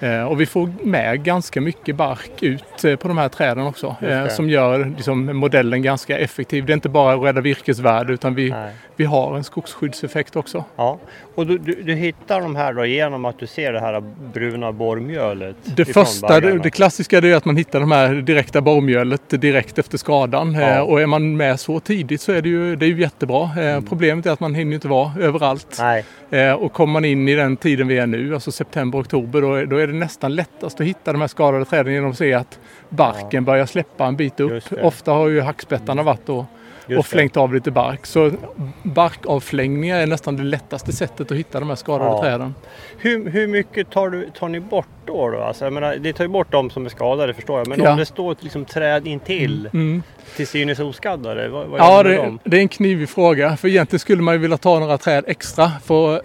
Eh, och vi får med ganska mycket bark ut eh, på de här träden också. Eh, som gör liksom, modellen ganska effektiv. Det är inte bara att rädda virkesvärde utan vi, Nej. vi har en skogsskyddseffekt också. Ja, och du, du, du hittar de här då genom att du ser det här bruna borrmjölet? Det första, baggarna. det, klassiska är att man hittar de här direkta borrmjölet direkt efter skadan. Ja. Eh, och är man med så tidigt så är det ju, det är ju jättebra. Eh, Problemet är att man hinner inte vara överallt. Nej, Eh, och kommer man in i den tiden vi är nu, alltså september, oktober, då, då är det nästan lättast att hitta de här skadade träden genom att se att barken börjar släppa en bit upp. Ofta har ju hackspettarna varit och, just och flängt av lite bark. Så barkavflängningar är nästan det lättaste sättet att hitta de här skadade Ja. träden. Hur, hur mycket tar, du, tar ni bort då? då? Alltså, jag menar, det tar ju bort de som är skadade förstår jag. Men Ja. om det står ett liksom, träd intill Mm. till synes oskaddade, vad, vad Ja, gör det, dem? det är en knivig fråga. För egentligen skulle man ju vilja ta några träd extra. För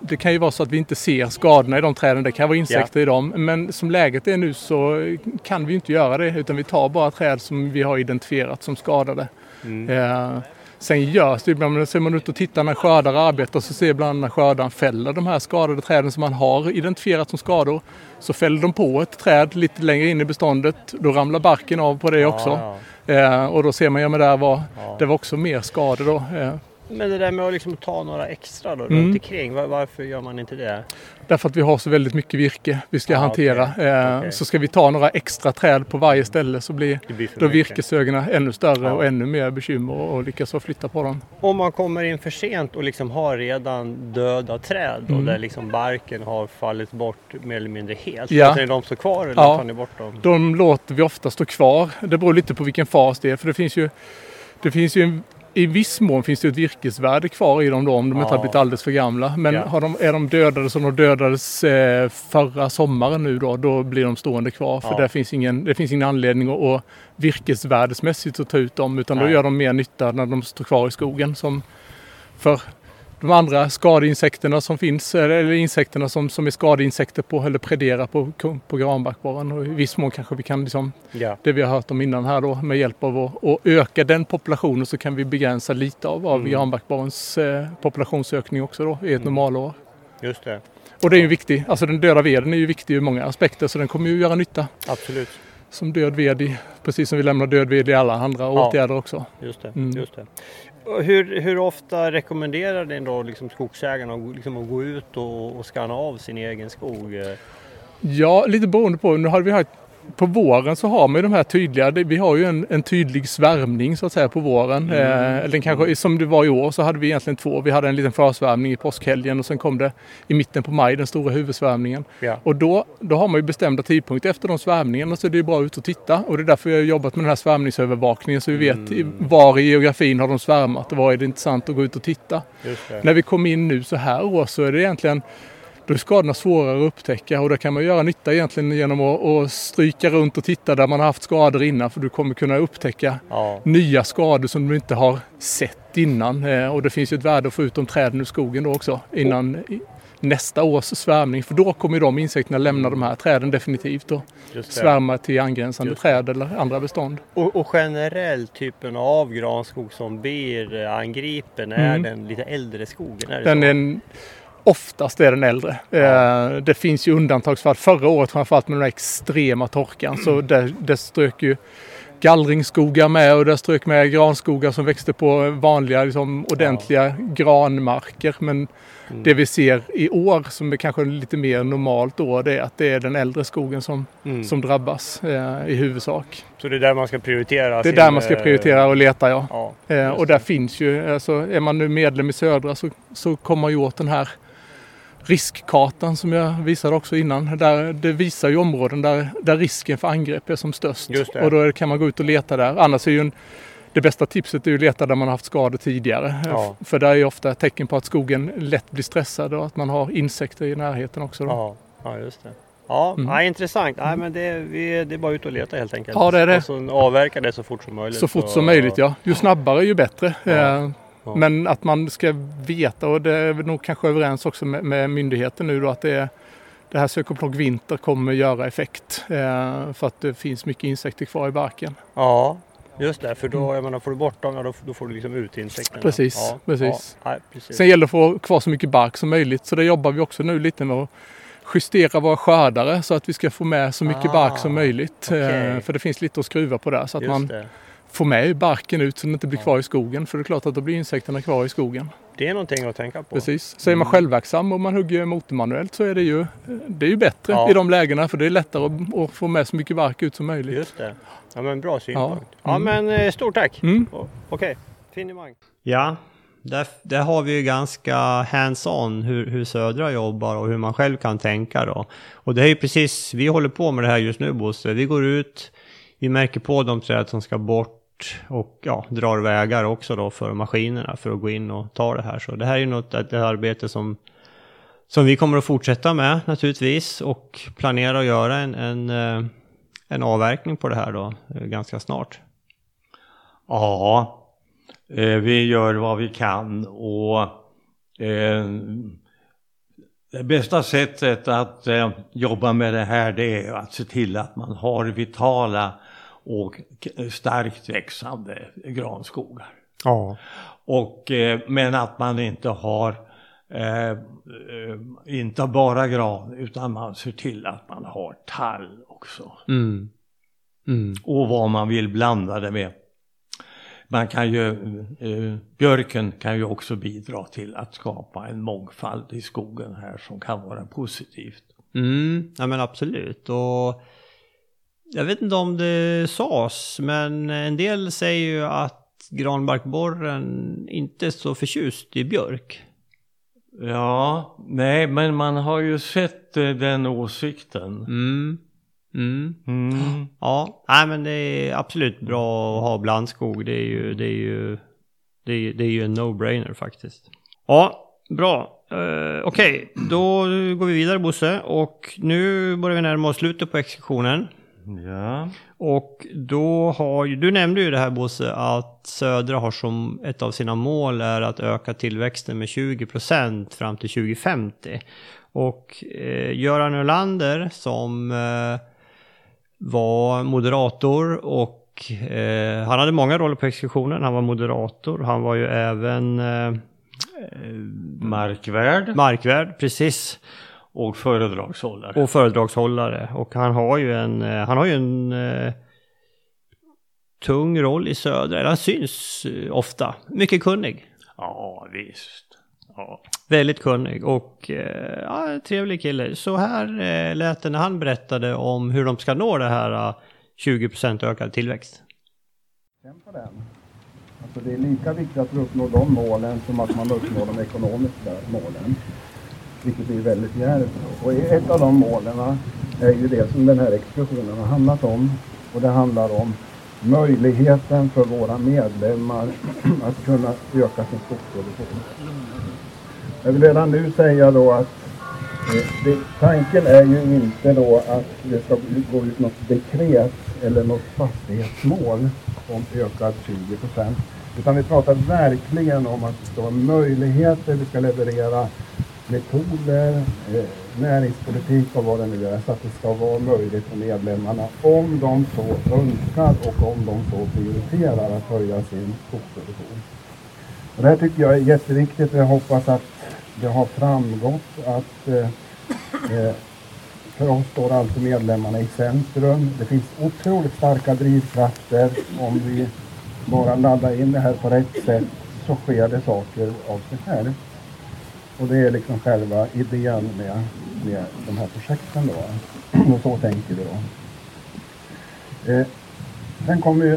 det kan ju vara så att vi inte ser skadorna i de träden. Det kan vara insekter i dem. Men som läget är nu så kan vi inte göra det. Utan vi tar bara träd som vi har identifierat som skadade. Mm. Eh, sen görs det ibland, ser man ut och tittar när skördare arbetar så ser ibland när skördaren fäller de här skadade träden som man har identifierat som skador. Så fäller de på ett träd lite längre in i beståndet. Då ramlar barken av på det också. Ja, Eh, och då ser man, ja men där var, ja. det var också mer skador då. Eh, Men det där med att liksom ta några extra då, Mm. runt omkring, var, varför gör man inte det? därför att vi har så väldigt mycket virke vi ska Ah, hantera. okej. Eh, Okej. Så ska vi ta några extra träd på varje ställe så blir Det blir då virkeshögarna ännu större Ja. och ännu mer bekymmer och, lyckas flytta på dem. Om man kommer in för sent och liksom har redan döda träd då, Mm. där liksom barken har fallit bort mer eller mindre helt. Ja. Alltså, är de står kvar eller Ja. tar ni bort dem? De låter vi ofta stå kvar. Det beror lite på vilken fas det är. För det finns ju, det finns ju en, i viss mån finns det ett virkesvärde kvar i dem då om de inte Ja. har blivit alldeles för gamla. Men Ja. de, är de dödade som de dödades eh, förra sommaren nu då, då blir de stående kvar. För Ja. finns ingen, det finns ingen anledning att, att virkesvärdesmässigt att ta ut dem utan då Nej. gör de mer nytta när de står kvar i skogen. Som för de andra skadeinsekterna som finns, eller insekterna som, som är skadeinsekter på eller prederar på, på granbarkborren. Och I viss mån kanske vi kan, liksom, Ja. det vi har hört om innan här då, med hjälp av att, att öka den populationen så kan vi begränsa lite av, av Mm. granbarkborrens eh, populationsökning också då i ett Mm. normalår. Just det, Och det är ju viktigt, alltså den döda veden är ju viktig ur många aspekter så den kommer ju göra nytta absolut. som död ved i, precis som vi lämnar död ved i alla andra Ja. åtgärder också. Just det, Mm. just det. Hur, hur ofta rekommenderar ni då liksom skogsägarna att, gå- liksom att gå ut och, och skanna av sin egen skog? Ja, lite beroende på. Nu har vi haft, på våren så har man ju de här tydliga, vi har ju en, en tydlig svärmning så att säga på våren. Mm. Eh, den kanske, som det var i år så hade vi egentligen två. Vi hade en liten försvärmning i påskhelgen och sen kom det i mitten på maj den stora huvudsvärmningen. Ja. Och då, då har man ju bestämda tidpunkter efter de svärmningarna så det är bra ut och titta. Och det är därför jag har jobbat med den här svärmningsövervakningen så vi vet i- var i geografin har de svärmat och var är det intressant att gå ut och titta. När vi kom in nu så här år så är det egentligen då är skadorna svårare att upptäcka och då kan man göra nytta egentligen genom att, att stryka runt och titta där man har haft skador innan för du kommer kunna upptäcka Ja, nya skador som du inte har sett innan. Eh, Och det finns ju ett värde att få ut de träden ur skogen då också innan i- nästa års svärmning för då kommer de insekterna lämna de här träden definitivt och svärma till angränsande Just träd eller andra bestånd. Och, och generellt typen av granskog som blir eh, angripen, är Mm. den lite äldre skogen? Är Den så? är en, oftast är den äldre. Eh, det finns ju undantagsfall. Förra året framförallt med den här extrema torkan så där, där strök ju gallringsskogar med och där strök med granskogar som växte på vanliga liksom, ordentliga granmarker. Men Mm. det vi ser i år som är kanske lite mer normalt då det är att det är den äldre skogen som, Mm. som drabbas eh, i huvudsak. Så det är där man ska prioritera? Det är sin, där man ska eh, prioritera och leta ja. Ja, Eh, och där finns ju, alltså, är man nu medlem i Södra så, så kommer ju åt den här riskkartan som jag visade också innan. Där, det visar ju områden där, där risken för angrepp är som störst. Och då kan man gå ut och leta där. Annars är ju en, det bästa tipset är att leta där man har haft skador tidigare. Ja. För det är ju ofta tecken på att skogen lätt blir stressad och att man har insekter i närheten också. Då. Ja, ja just det. Ja, Mm. ja intressant. Nej, men det, vi, det är bara ut och leta helt enkelt. Ja, det är det. Och så avverka det så fort som möjligt. Så fort som möjligt ja. Ju snabbare ju bättre. Ja. Men att man ska veta och det är nog kanske överens också med, med myndigheten nu då att det, är, det här sök och plock vinter kommer göra effekt. Eh, för att det finns mycket insekter kvar i barken. Ja, just det. För då, jag menar, får du bort dem, ja, då, då får du liksom ut insekterna. Precis, ja, precis. Ja, nej, precis. Sen gäller det att få kvar så mycket bark som möjligt så det jobbar vi också nu lite med att justera våra skördare så att vi ska få med så mycket Ah, bark som möjligt. okej. Eh, För det finns lite att skruva på där så att just man det. Får med barken ut så den inte blir kvar i skogen. För det är klart att då blir insekterna kvar i skogen. det är någonting att tänka på. Precis. Så är man Mm. självverksam och man hugger motormanuellt så är det ju, det är ju bättre Ja. i de lägena för det är lättare att, få med så mycket bark ut som möjligt. Just det. Ja, men bra synpunkt. Ja, Ja. Mm. men eh, stort tack. Mm. Okej, finemang. Ja, där, där har vi ju ganska hands-on hur, hur Södra jobbar och hur man själv kan tänka då. Och det är ju precis, vi håller på med det här just nu Bosse. Vi går ut, vi märker på de träd som ska bort och ja, drar vägar också då för maskinerna för att gå in och ta det här. Så det här är ju något, ett arbete som som vi kommer att fortsätta med naturligtvis och planera att göra en, en, eh, en avverkning på det här då eh, ganska snart. Ja, eh, vi gör vad vi kan och eh, det bästa sättet att eh, jobba med det här det är att se till att man har vitala och starkt växande granskogar. Ja. Och, eh, men att man inte har eh, eh, inte bara gran utan man ser till att man har tall också. Mm. Mm. Och vad man vill blanda det med. Man kan ju, eh, björken kan ju också bidra till att skapa en mångfald i skogen här som kan vara positivt. Mm. Ja men absolut. Och jag vet inte om det sades, men en del säger ju att granbarkborren inte är så förtjust i björk. Ja, nej men man har ju sett eh, den åsikten. Mm. Mm. Mm. Ja, nej men det är absolut bra att ha blandskog. Det är ju, det är ju, det är, det är ju en no-brainer faktiskt. Ja, bra. Uh, Okej, då går vi vidare Bosse. Och nu börjar vi närma oss slutet på exkursionen. Ja. Och då har ju, du nämnde ju det här Bosse, att Södra har som ett av sina mål är att öka tillväxten med 20% fram till 2050. Och eh, Göran Ölander som eh, var moderator och eh, han hade många roller på exkursionen. Han var moderator, han var ju även eh, Markvärd markvärd, precis. Och föredragshållare. Och föredragshållare. Och han har ju en, eh, han har ju en eh, tung roll i södra, han syns eh, ofta. Mycket kunnig. Ja, visst. Ja. Väldigt kunnig och eh, ja, trevlig kille. Så här eh, lät det när han berättade om hur de ska nå det här eh, 20% ökad tillväxt. på den. Alltså det är lika viktigt att vi uppnår de målen som att man uppnår de ekonomiska målen. Vilket är väldigt djärvt. Och ett av de målen är ju det som den här exkursionen har handlat om. Och det handlar om möjligheten för våra medlemmar att kunna öka sin skogsproduktion. Jag vill redan nu säga då att eh, det, tanken är ju inte då att det ska gå ut något dekret eller något fastighetsmål om ökad 20 procent. Utan vi pratar verkligen om att det ska vara möjligheter, vi ska leverera metoder, eh, näringspolitik och vad det nu är, så att det ska vara möjligt för medlemmarna, om de så önskar och om de så prioriterar, att höja sin skogsproduktion. Och det här tycker jag är jätteviktigt och jag hoppas att det har framgått att eh, eh för oss står alltid medlemmarna i centrum. Det finns otroligt starka drivkrafter. Om vi bara laddar in det här på rätt sätt så sker det saker av sig själv. Och det är liksom själva idén med, med de här projekten då. Och så tänker vi då. Eh, sen kom vi,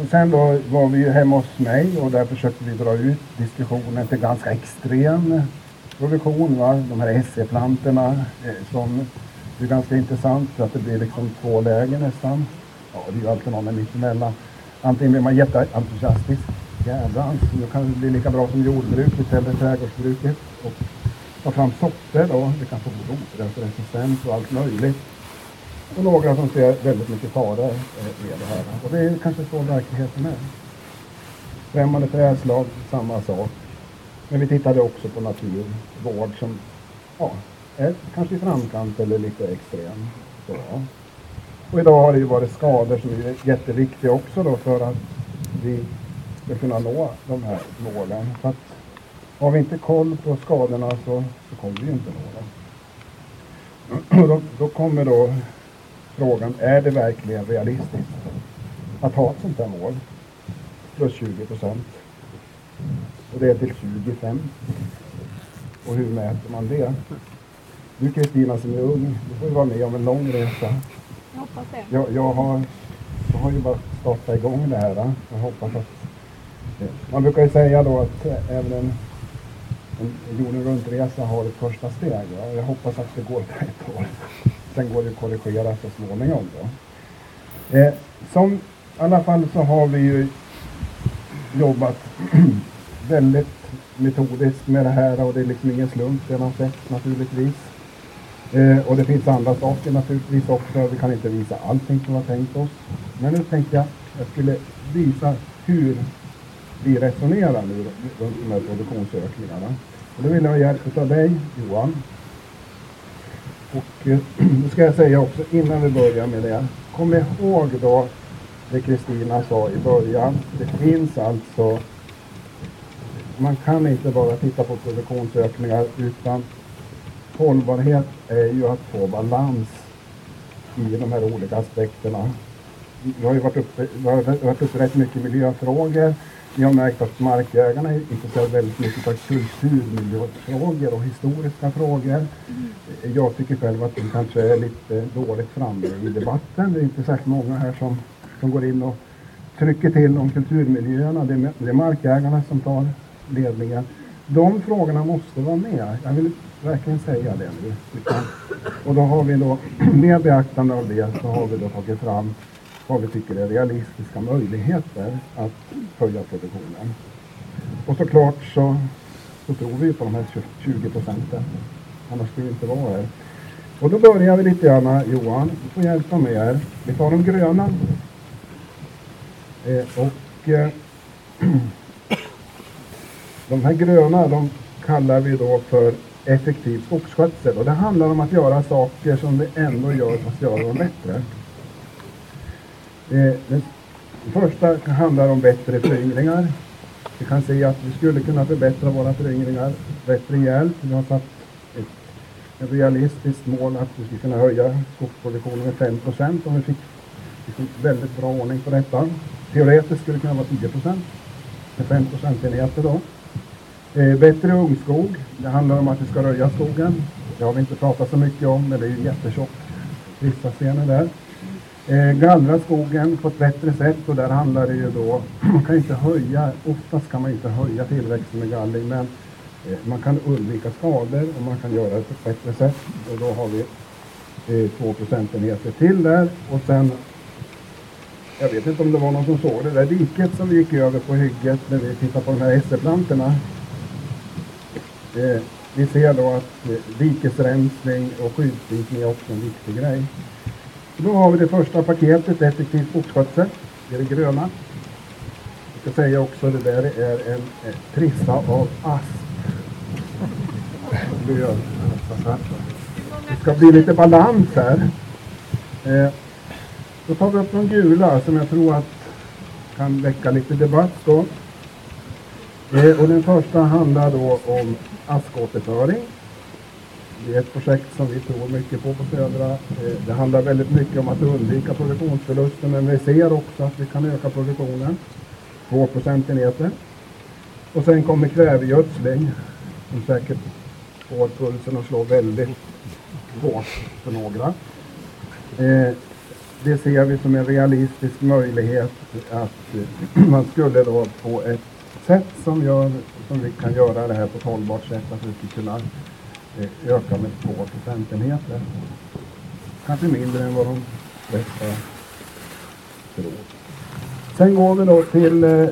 och sen då var vi ju hemma hos mig och där försökte vi dra ut diskussionen till ganska extrem produktion. Va? De här SE-plantorna eh, som är ganska intressant för att det blir liksom två läger nästan. Ja, det är ju alltid någon mittemellan. Antingen blir man jätteentusiastisk, jädrans, nu kan det bli lika bra som jordbruket eller trädgårdsbruket. Och ta fram sorter då, det kan få rotrensresistens och allt möjligt. Och några som ser väldigt mycket faror eh, med det här. Och det är kanske så verkligheten är. Främmande trädslag, samma sak. Men vi tittade också på naturvård som ja, är kanske i framkant eller lite extrem. Så. Och idag har det ju varit skador som är jätteviktiga också då för att vi ska kunna nå de här målen. För att har vi inte koll på skadorna så, så kommer vi inte nå dem. Då, då kommer då frågan, är det verkligen realistiskt att ha ett sånt här mål? Plus 20 procent. Och det är till 25. Och hur mäter man det? Du Kristina som är ung, du får ju vara med om en lång resa. Jag hoppas det. Jag, jag, har, jag har ju bara startat igång det här. Jag hoppas att... Man brukar ju säga då att eh, även en, en jorden runt-resa har ett första steg. Ja. Jag hoppas att det går åt rätt håll. Sen går det att korrigera så småningom. Då. Eh, som, I alla fall så har vi ju jobbat väldigt metodiskt med det här och det är liksom ingen slump det man sett naturligtvis. Eh, och det finns andra saker naturligtvis också. Vi kan inte visa allting som vi har tänkt oss. Men nu tänkte jag att jag skulle visa hur vi resonerar nu runt de här produktionsökningarna. Och då vill jag ha hjälp av dig Johan. Och eh, nu ska jag säga också innan vi börjar med det. Kom ihåg då det Kristina sa i början. Det finns alltså man kan inte bara titta på produktionsökningar utan hållbarhet är ju att få balans i de här olika aspekterna. Vi har ju varit uppe, har varit uppe rätt mycket miljöfrågor. Vi har märkt att markägarna är intresserade väldigt mycket av kulturmiljöfrågor och historiska frågor. Jag tycker själv att vi kanske är lite dåligt framme i debatten. Det är inte särskilt många här som, som går in och trycker till om kulturmiljöerna. Det är, det är markägarna som tar ledningen. De frågorna måste vara med. Jag vill verkligen säga det nu. Och då har vi då, med beaktande av det, så har vi då tagit fram vad vi tycker är realistiska möjligheter att höja produktionen. Och såklart så, så tror vi på de här 20 procenten. Annars skulle vi inte vara här. Och då börjar vi lite grann, Johan, du får hjälpa mig här. Vi tar de gröna. Eh, och eh, de här gröna, de kallar vi då för effektiv skogsskötsel. Och det handlar om att göra saker som vi ändå gör fast göra dem bättre. Eh, det första handlar om bättre föryngringar. Vi kan se att vi skulle kunna förbättra våra föryngringar rätt rejält. Vi har satt ett, ett realistiskt mål att vi skulle kunna höja skogsproduktionen med 5 procent om vi fick, fick väldigt bra ordning på detta. Teoretiskt skulle det kunna vara 10 procent med 5 procentenheter då. Eh, bättre ungskog. Det handlar om att vi ska röja skogen. Det har vi inte pratat så mycket om, men det är ju jättetjockt. Vissa scener där. Eh, gallra skogen på ett bättre sätt och där handlar det ju då, man kan inte höja, oftast kan man inte höja tillväxten med gallring, men eh, man kan undvika skador och man kan göra det på ett bättre sätt. Och då har vi eh, två procentenheter till där och sen jag vet inte om det var någon som såg det där diket som vi gick över på hygget när vi tittade på de här esseplantorna. Eh, vi ser då att eh, dikesrensning och skyddsdikning är också en viktig grej. Då har vi det första paketet, effektiv skogsskötsel. Det är det gröna. Jag ska säga också det där är en eh, trissa av asp. Det ska bli lite balans här. Eh, då tar vi upp de gula som jag tror att kan väcka lite debatt då. Eh, och den första handlar då om askåterföring. Det är ett projekt som vi tror mycket på på Södra. Eh, det handlar väldigt mycket om att undvika produktionsförluster men vi ser också att vi kan öka produktionen. 2 procentenheter. Och sen kommer kvävegödsling som säkert får pulsen att slå väldigt hårt för några. Eh, det ser vi som en realistisk möjlighet att man skulle då på ett sätt som, gör, som vi kan göra det här på ett hållbart sätt, att vi skulle kunna Eh, ökar med två procentenheter. Kanske mindre än vad de flesta tror. Sen går vi då till eh,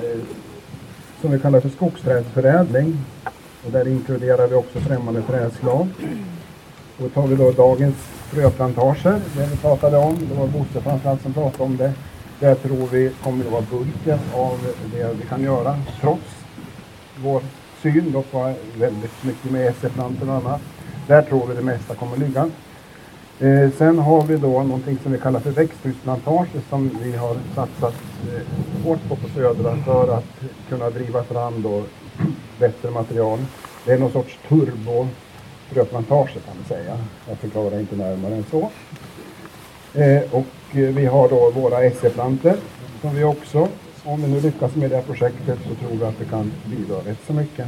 som vi kallar för skogsträdsförädling. Och där inkluderar vi också främmande trädslag. Och då tar vi då dagens fröplantager, det vi pratade om. Det var Bosse framförallt som pratade om det. Där tror vi kommer att vara bulken av det vi kan göra, trots vår syn dock var väldigt mycket med SE-plantor och annat. Där tror vi det mesta kommer ligga. Eh, sen har vi då någonting som vi kallar för växthusplantager som vi har satsat eh, hårt på på Södra för att kunna driva fram då bättre material. Det är någon sorts turbo fröplantager kan man säga. Jag förklarar inte närmare än så. Eh, och eh, vi har då våra SE-plantor som vi också, om vi nu lyckas med det här projektet så tror vi att det kan bidra rätt så mycket.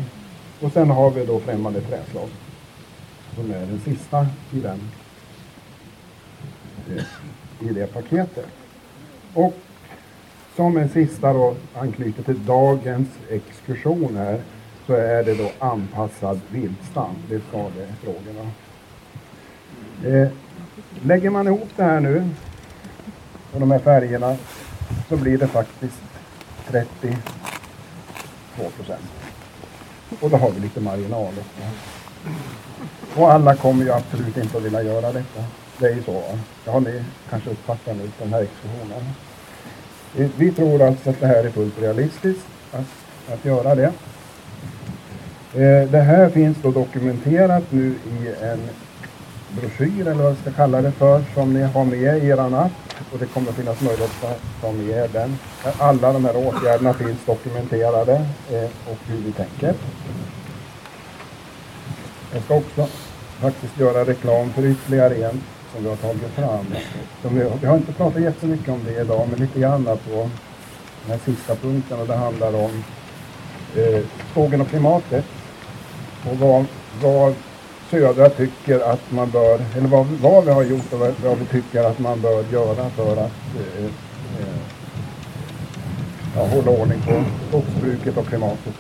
Och sen har vi då främmande träslag som är den sista i den eh, i det paketet. Och som en sista då anknyter till dagens exkursion här så är det då anpassad viltstam. Det är skadefrågorna. Eh, lägger man ihop det här nu och de här färgerna så blir det faktiskt 32 procent. Och då har vi lite marginal också. Och alla kommer ju absolut inte att vilja göra detta. Det är ju så. Det har ni kanske uppfattat nu den här exkursionen. Vi tror alltså att det här är fullt realistiskt att, att göra det. Eh, det här finns då dokumenterat nu i en broschyr eller vad jag ska kalla det för som ni har med i er app och det kommer att finnas möjlighet att ta med den. Alla de här åtgärderna finns dokumenterade eh, och hur vi tänker. Jag ska också faktiskt göra reklam för ytterligare en som vi har tagit fram. Vi, har inte pratat jättemycket om det idag, men lite grann på den här sista punkten och det handlar om eh, skogen och klimatet. Och vad, vad Södra tycker att man bör, eller vad, vad vi har gjort och vad, vad vi tycker att man bör göra för att eh, eh, ja, hålla ordning på skogsbruket och klimatet.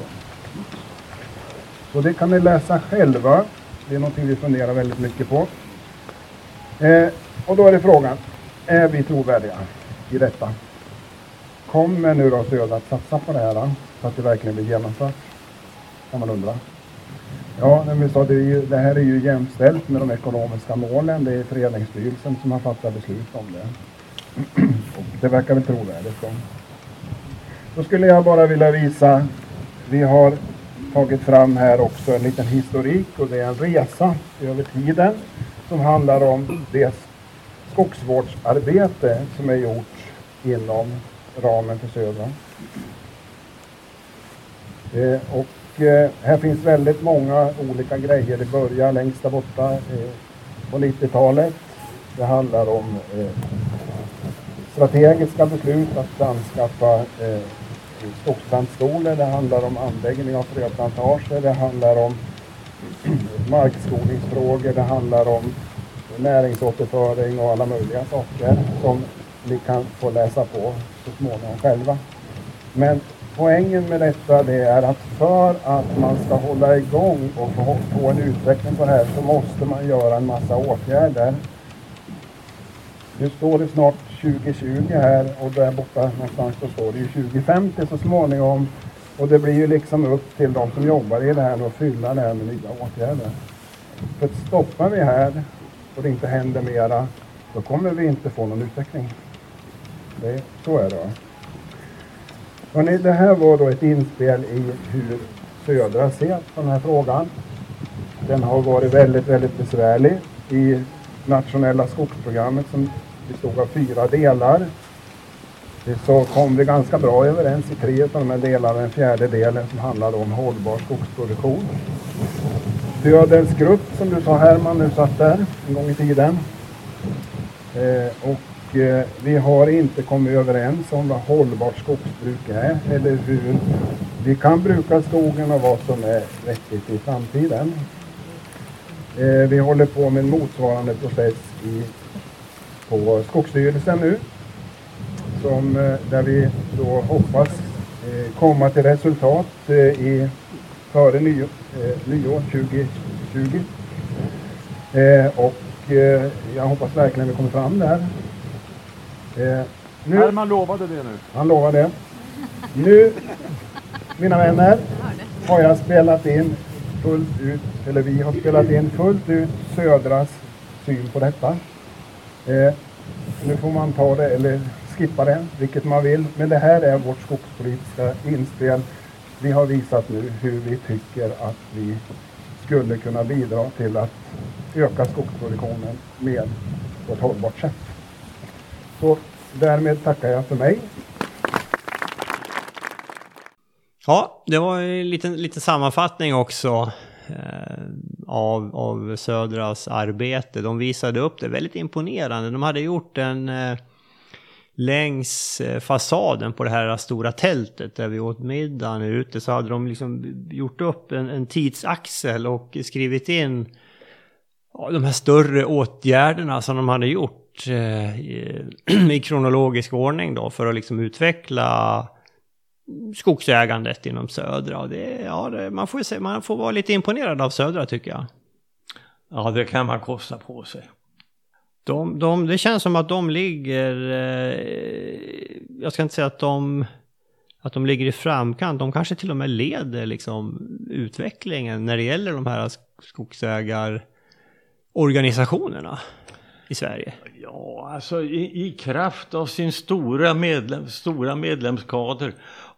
Så det kan ni läsa själva. Det är någonting vi funderar väldigt mycket på. Eh, och då är det frågan, är vi trovärdiga i detta? Kommer nu då Södra att satsa på det här eh, så att det verkligen blir genomfört? Kan man undra. Ja, men vi sa, det, ju, det, här är ju jämställt med de ekonomiska målen. Det är föreningsstyrelsen som har fattat beslut om det. Och det verkar väl trovärdigt. Då. då skulle jag bara vilja visa, vi har tagit fram här också en liten historik och det är en resa över tiden som handlar om det skogsvårdsarbete som är gjort inom ramen för Södra. Eh, och eh, här finns väldigt många olika grejer. Det börjar längst där borta eh, på 90-talet. Det handlar om eh, strategiska beslut att anskaffa eh, skogsplantstolar. Det handlar om anläggning av fröplantager. Det handlar om markskolningsfrågor, det handlar om näringsåterföring och alla möjliga saker som ni kan få läsa på så småningom själva. Men poängen med detta det är att för att man ska hålla igång och få, få en utveckling på det här så måste man göra en massa åtgärder. Nu står det snart 2020 här och där borta någonstans så står det ju 2050 så småningom. Och det blir ju liksom upp till de som jobbar i det här att fylla det här med nya åtgärder. För stoppar vi här och det inte händer mera, då kommer vi inte få någon utveckling. Det, så är det. Hörrni, det här var då ett inspel i hur Södra ser på den här frågan. Den har varit väldigt, väldigt besvärlig. I nationella skogsprogrammet som bestod av fyra delar så kom vi ganska bra överens i tre av de här delarna. Den fjärde delen som handlade om hållbar skogsproduktion. Dödens grupp som du sa Herman, du satt där en gång i tiden. Eh, och Eh, vi har inte kommit överens om vad hållbart skogsbruk är eller hur vi kan bruka skogen och vad som är vettigt i framtiden. Eh, vi håller på med en motsvarande process i, på Skogsstyrelsen nu som, eh, där vi då hoppas komma till resultat i, före nyår, nyår 2020. Och jag hoppas verkligen vi kommer fram där. Nu, Herman lovade det nu. han lovar det. Nu, mina vänner, har jag spelat in fullt ut, eller vi har spelat in fullt ut Södras syn på detta. Eh, nu får man ta det eller skippa det, vilket man vill. Men det här är vårt skogspolitiska inspel. Vi har visat nu hur vi tycker att vi skulle kunna bidra till att öka skogsproduktionen med på ett hållbart sätt. Så därmed tackar jag för mig. Ja, det var en liten, liten sammanfattning också eh, av, av Södras arbete. De visade upp det väldigt imponerande. De hade gjort en eh, längs eh, fasaden på det här stora tältet där vi åt middagen ute så hade de liksom gjort upp en, en tidsaxel och skrivit in ja, de här större åtgärderna som de hade gjort eh, i, kronologisk ordning då för att liksom utveckla skogsägandet inom Södra. Det, ja, det, man, får se, man får vara lite imponerad av Södra tycker jag. Ja, det kan man kosta på sig. De, de, det känns som att de ligger, eh, jag ska inte säga att de, att de ligger i framkant, de kanske till och med leder liksom utvecklingen när det gäller de här skogsägarorganisationerna i Sverige. Ja, alltså i, i kraft av sin stora, medlem, stora medlemskader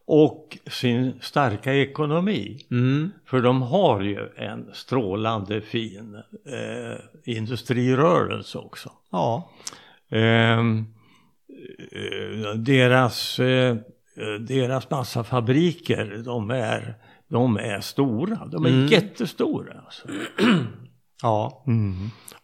och sin starka ekonomi. Mm. För de har ju en strålande fin eh, industrirörelse också. Ja, Ehm, eh, deras, eh, deras massafabriker, de är, de är stora. De är Mm. jättestora. Alltså. ja.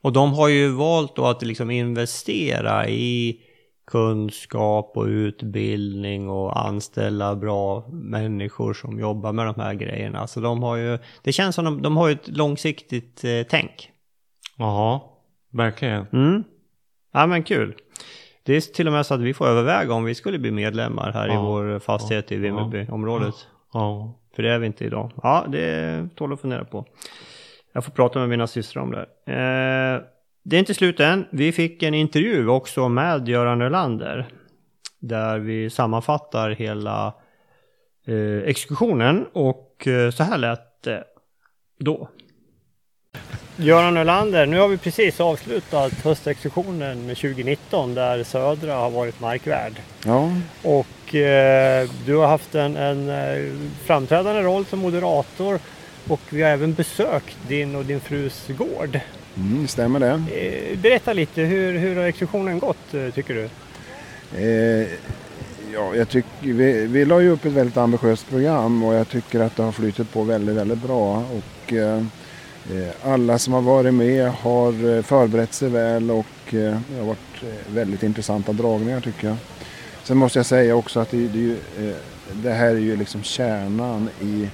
Och de har ju valt då att liksom investera i kunskap och utbildning och anställa bra människor som jobbar med de här grejerna. Så de har ju, det känns som de, de har ju ett långsiktigt eh, tänk. Jaha, verkligen. Mm. Ja men kul. Det är till och med så att vi får överväga om vi skulle bli medlemmar här i Ja. vår fastighet i Vimmerbyområdet. Ja. För det är vi inte idag. Ja, det tål att fundera på. Jag får prata med mina systrar om det här. Eh, det är inte slut än. Vi fick en intervju också med Göran Ölander. Där vi sammanfattar hela eh, exkursionen och eh, så här lät det då. Göran Ölander, nu har vi precis avslutat höstexkursionen 2019 där Södra har varit markvärd. Ja, Och eh, du har haft en, en framträdande roll som moderator och vi har även besökt din och din frus gård. mm, stämmer det. Eh, berätta lite, hur, hur har exkursionen gått eh, tycker du? Eh, ja, jag tycker, vi, vi la ju upp ett väldigt ambitiöst program och jag tycker att det har flyttit på väldigt, väldigt bra. Och, eh, eh, alla som har varit med har förberett sig väl och det har varit väldigt intressanta dragningar tycker jag. Sen måste jag säga också att det, det, det här är ju liksom kärnan i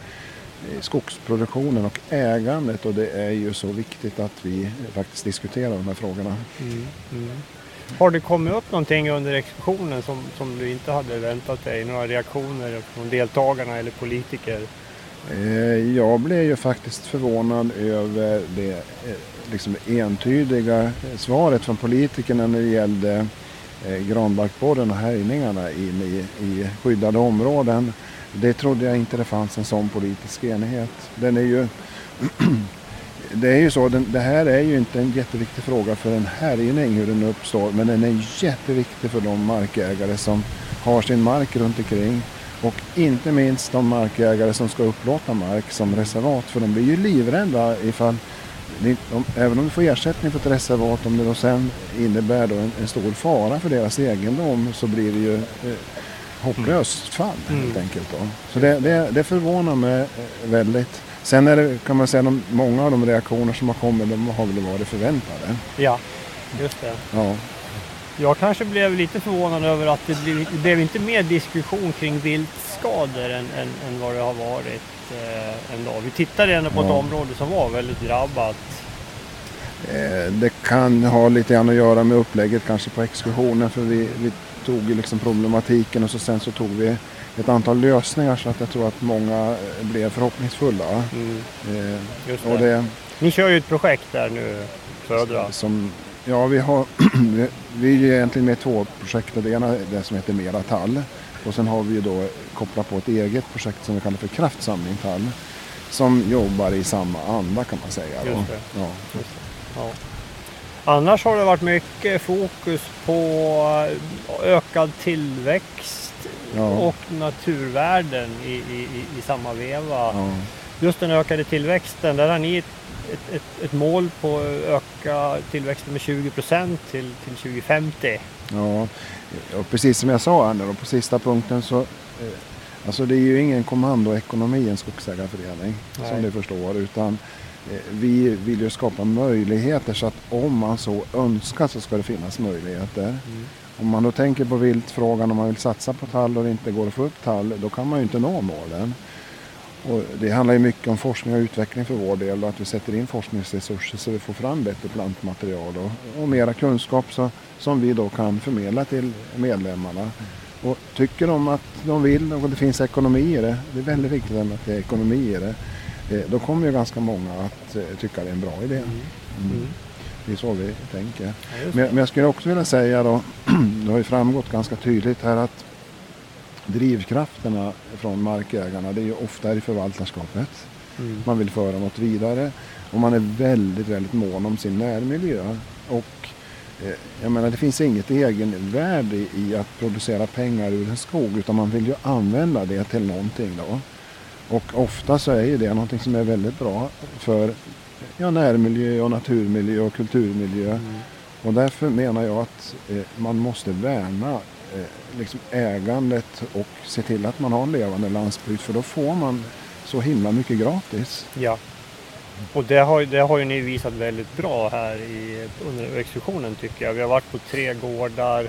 skogsproduktionen och ägandet och det är ju så viktigt att vi faktiskt diskuterar de här frågorna. Har det kommit upp någonting under exkursionen som, som du inte hade väntat dig? Några reaktioner från deltagarna eller politiker? Eh, Jag blev ju faktiskt förvånad över det eh, liksom entydiga svaret från politikerna när det gällde eh, granbarkborren och härjningarna inne i, i skyddade områden. Det trodde jag inte det fanns en sån politisk enighet. Den är ju, det är ju så, den, det här är ju inte en jätteviktig fråga för en härjning hur den uppstår, men den är jätteviktig för de markägare som har sin mark runt omkring och inte minst de markägare som ska upplåta mark som reservat. För de blir ju livrädda ifall, även om de får ersättning för ett reservat, om det då sen innebär då en, en stor fara för deras egendom så blir det ju eh, hopplöst fall helt enkelt. Då. Så det, det, det förvånar mig eh, väldigt. Sen är det, kan man säga, de, många av de reaktioner som har kommit, de har väl varit förväntade. Ja, just det. Ja. Jag kanske blev lite förvånad över att det blev, det blev inte mer diskussion kring viltskador än, än, än vad det har varit eh, ändå. Vi tittade ändå på ett Ja. område som var väldigt drabbat. Eh, Det kan ha lite grann att göra med upplägget kanske på exkursionen för vi, vi tog ju liksom problematiken och så sen så tog vi ett antal lösningar så att jag tror att många eh, blev förhoppningsfulla. Mm, Eh, Och det. Ni kör ju ett projekt där nu, Södra. som Ja, vi, har, vi är egentligen med i två projekt. Det ena är det som heter Mera tall. Och sen har vi då kopplat på ett eget projekt som vi kallar för Kraftsamling tall. Som jobbar i samma anda kan man säga. Just det. Ja. Just det. Ja. Annars har det varit mycket fokus på ökad tillväxt Ja. och naturvärden i, i, i, samma veva. Ja. Just den ökade tillväxten, där har ni ett, ett, ett, ett mål på att öka tillväxten med 20 procent till, till 2050. Ja, och precis som jag sa nu då, på sista punkten så eh, Alltså det är ju ingen kommandoekonomi en skogsägarförening Nej. som du förstår utan eh, vi vill ju skapa möjligheter så att om man så önskar så ska det finnas möjligheter. Om man då tänker på viltfrågan om man vill satsa på tall och det inte går att få upp tall då kan man ju inte nå målen. Och det handlar ju mycket om forskning och utveckling för vår del och att vi sätter in forskningsresurser så vi får fram bättre plantmaterial och, och mera kunskap så, som vi då kan förmedla till medlemmarna. Och tycker de att de vill och det finns ekonomi i det, det är väldigt viktigt att det är ekonomi i det, eh, då kommer ju ganska många att eh, tycka det är en bra idé. Mm. Det är så vi tänker. Men, men jag skulle också vilja säga då, det har ju framgått ganska tydligt här att drivkrafterna från markägarna det är ju ofta i förvaltarskapet. Mm. Man vill föra något vidare och man är väldigt, väldigt mån om sin närmiljö. Och eh, jag menar det finns inget egenvärde i att producera pengar ur en skog utan man vill ju använda det till någonting då. Och ofta så är ju det någonting som är väldigt bra för ja, närmiljö och naturmiljö och kulturmiljö. Och därför menar jag att eh, man måste värna eh, liksom ägandet och se till att man har en levande landsbygd för då får man så himla mycket gratis. Ja. Och det har, det har ju ni visat väldigt bra här i, under exkursionen tycker jag. Vi har varit på tre gårdar,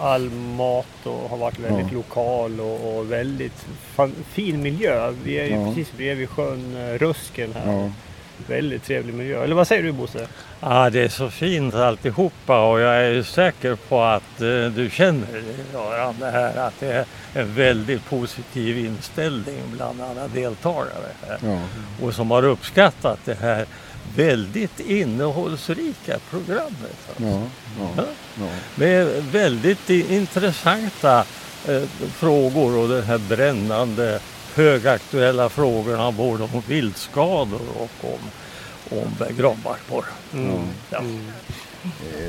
all mat och har varit väldigt Ja. lokal och, och väldigt fan, fin miljö. Vi är ju Ja. precis bredvid sjön eh, Rusken här. Ja. Väldigt trevlig miljö. Eller vad säger du Bosse? Ja, det är så fint alltihopa och jag är ju säker på att eh, du känner Göran det här att det är en väldigt positiv inställning bland alla deltagare här. Ja. Och som har uppskattat det här väldigt innehållsrika programmet. Alltså. Ja, ja, ja. Med väldigt intressanta eh, frågor och de här brännande högaktuella frågorna både om viltskador och om, om granbarkborre. Ja.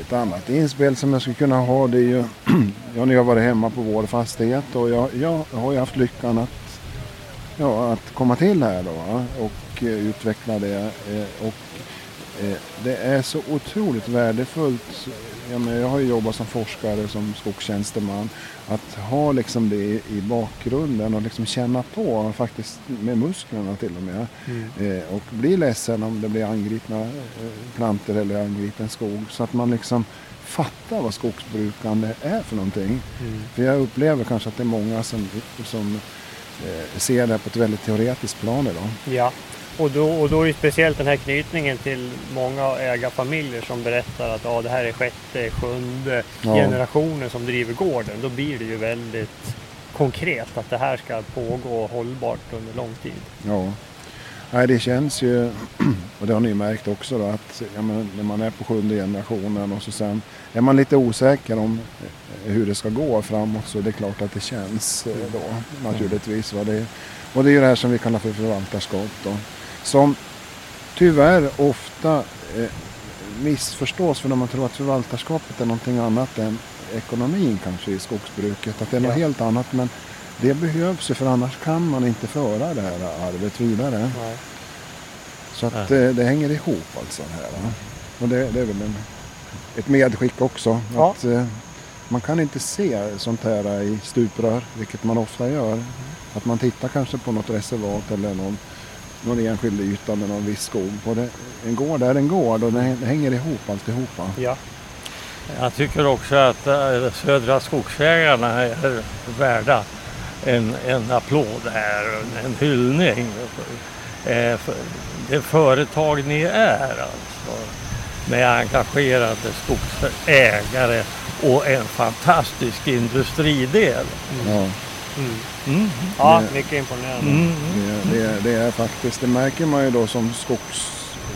Ett annat inspel som jag skulle kunna ha det är ju, ja när jag har varit hemma på vår fastighet och jag, jag har ju haft lyckan att, ja, att komma till här då och eh, utveckla det. eh, Och det är så otroligt värdefullt. Jag, menar, jag har ju jobbat som forskare, som skogstjänsteman. Att ha liksom det i bakgrunden och liksom känna på faktiskt med musklerna till och med. Eh, och bli ledsen om det blir angripna eh, plantor eller angripen skog. Så att man liksom fattar vad skogsbrukande är för någonting. För jag upplever kanske att det är många som, som eh, ser det på ett väldigt teoretiskt plan idag. Ja. Och då, och då är det speciellt den här knytningen till många ägarfamiljer som berättar att ja, det här är sjätte, sjunde Ja. generationen som driver gården. Då blir det ju väldigt konkret att det här ska pågå hållbart under lång tid. Ja. Nej, det känns ju, och det har ni märkt också, då, att ja, men, när man är på sjunde generationen och så sen är man lite osäker om eh, hur det ska gå framåt så det är klart att det känns eh, då naturligtvis. Va? Det, och det är ju det här som vi kallar för förvaltarskap då. Som tyvärr ofta eh, missförstås för när man tror att förvaltarskapet är någonting annat än ekonomin kanske i skogsbruket. Att det är något Ja. helt annat men det behövs ju för annars kan man inte föra det här arvet vidare. Nej. Så att eh, det hänger ihop alltså. Här, va? Och det, det är väl en, ett medskick också. Ja. Att, eh, man kan inte se sånt här i stuprör, vilket man ofta gör. Att man tittar kanske på något reservat eller någon, någon enskild yta med någon viss skog. Och det, en gård är en gård och det hänger ihop alltihopa. Ja. Jag tycker också att eh, Södra Skogsägarna är värda en, en applåd här, en hyllning. Eh, för det företag ni är alltså. Med engagerade skogsägare och en fantastisk industridel. Ja, Mm. Ja, Det- mycket imponerande. Mm. det, det, det är faktiskt, det märker man ju då som skogs...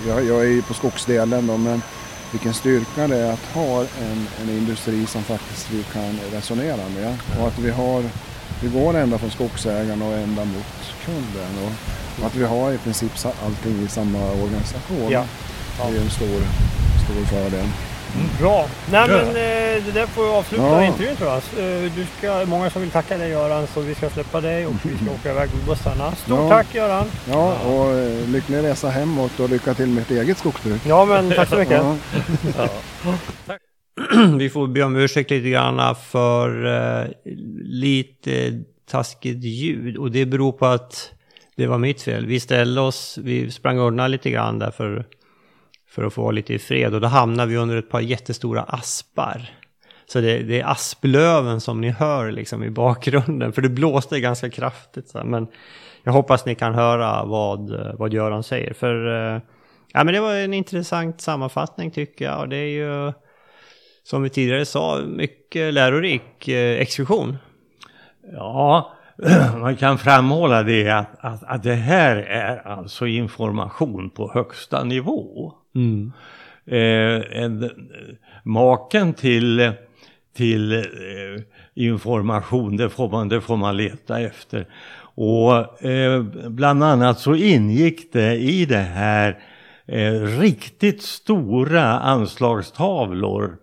Jag, jag är ju på skogsdelen då men vilken styrka det är att ha en, en industri som faktiskt vi kan resonera med. Och att vi, har, vi går ända från skogsägaren och ända mot kunden. Och, och att vi har i princip allting i samma organisation. Ja. Det är en stor, stor fördel. Bra. Nej men eh, det där får vi avsluta Ja. intervjun tror jag. Eh, Du ska, många som vill tacka dig Göran så vi ska släppa dig och vi ska åka iväg med bussarna. Stort Ja. tack Göran! Ja, och eh, lycklig resa hemåt och lycka till med ert eget skogsbruk. Ja men tack så mycket! Ja. vi får be om ursäkt lite grann för eh, lite taskigt ljud och det beror på att det var mitt fel. Vi ställde oss, vi sprang undan lite grann där för, att få vara lite i fred och då hamnar vi under ett par jättestora aspar. Så det, det är asplöven som ni hör liksom i bakgrunden för det blåste ganska kraftigt. Så här. Men jag hoppas ni kan höra vad, vad Göran säger för eh, ja, men det var en intressant sammanfattning tycker jag och det är ju som vi tidigare sa, mycket lärorik eh, exkursion. Ja, man kan framhålla det att, att, att det här är alltså information på högsta nivå. Eh, en, maken till, till eh, information, det får, man, det får man leta efter. Och eh, bland annat så ingick det i det här eh, riktigt stora anslagstavlor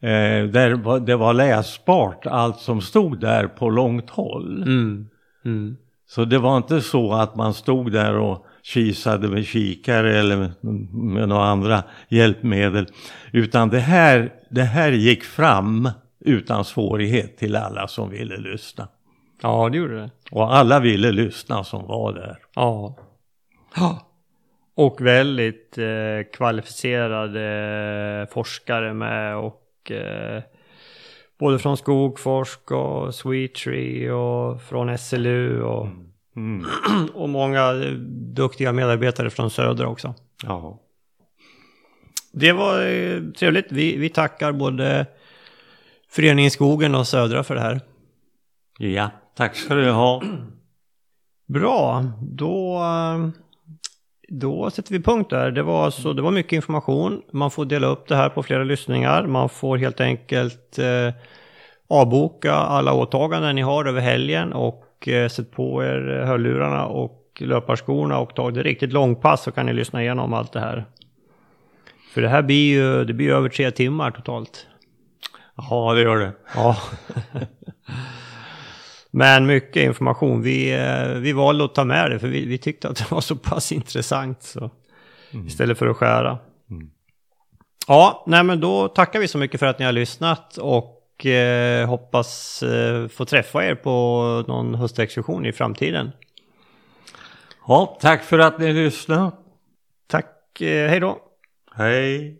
Eh, där det var läsbart allt som stod där på långt håll. Mm. Mm. Så det var inte så att man stod där och kisade med kikare eller med, några andra hjälpmedel. Utan det här, det här gick fram utan svårighet till alla som ville lyssna. Ja, det gjorde det. Och alla ville lyssna som var där. Ja. Ja. Och väldigt eh, kvalificerade forskare med och eh, både från Skogforsk och Sweetree och från SLU och, Mm. och många eh, duktiga medarbetare från Södra också. Ja. Det var eh, trevligt. Vi, vi tackar både Föreningen Skogen och Södra för det här. ja, tack ska du ha. Bra, då, eh, då sätter vi punkt där. Det var, alltså, det var mycket information. Man får dela upp det här på flera lyssningar. Man får helt enkelt eh, avboka alla åtaganden ni har över helgen och eh, sätt på er hörlurarna och löparskorna och ta det riktigt långpass så kan ni lyssna igenom allt det här. För det här blir ju det blir över tre timmar totalt. Ja, det gör det. Ja. Men mycket information. Vi, eh, vi valde att ta med det för vi, vi tyckte att det var så pass intressant. Så. Istället för att skära. Ja, nej men då tackar vi så mycket för att ni har lyssnat och eh, hoppas eh, få träffa er på någon höstexkursion i framtiden. Ja, tack för att ni lyssnade. Tack, eh, hej då! Hej.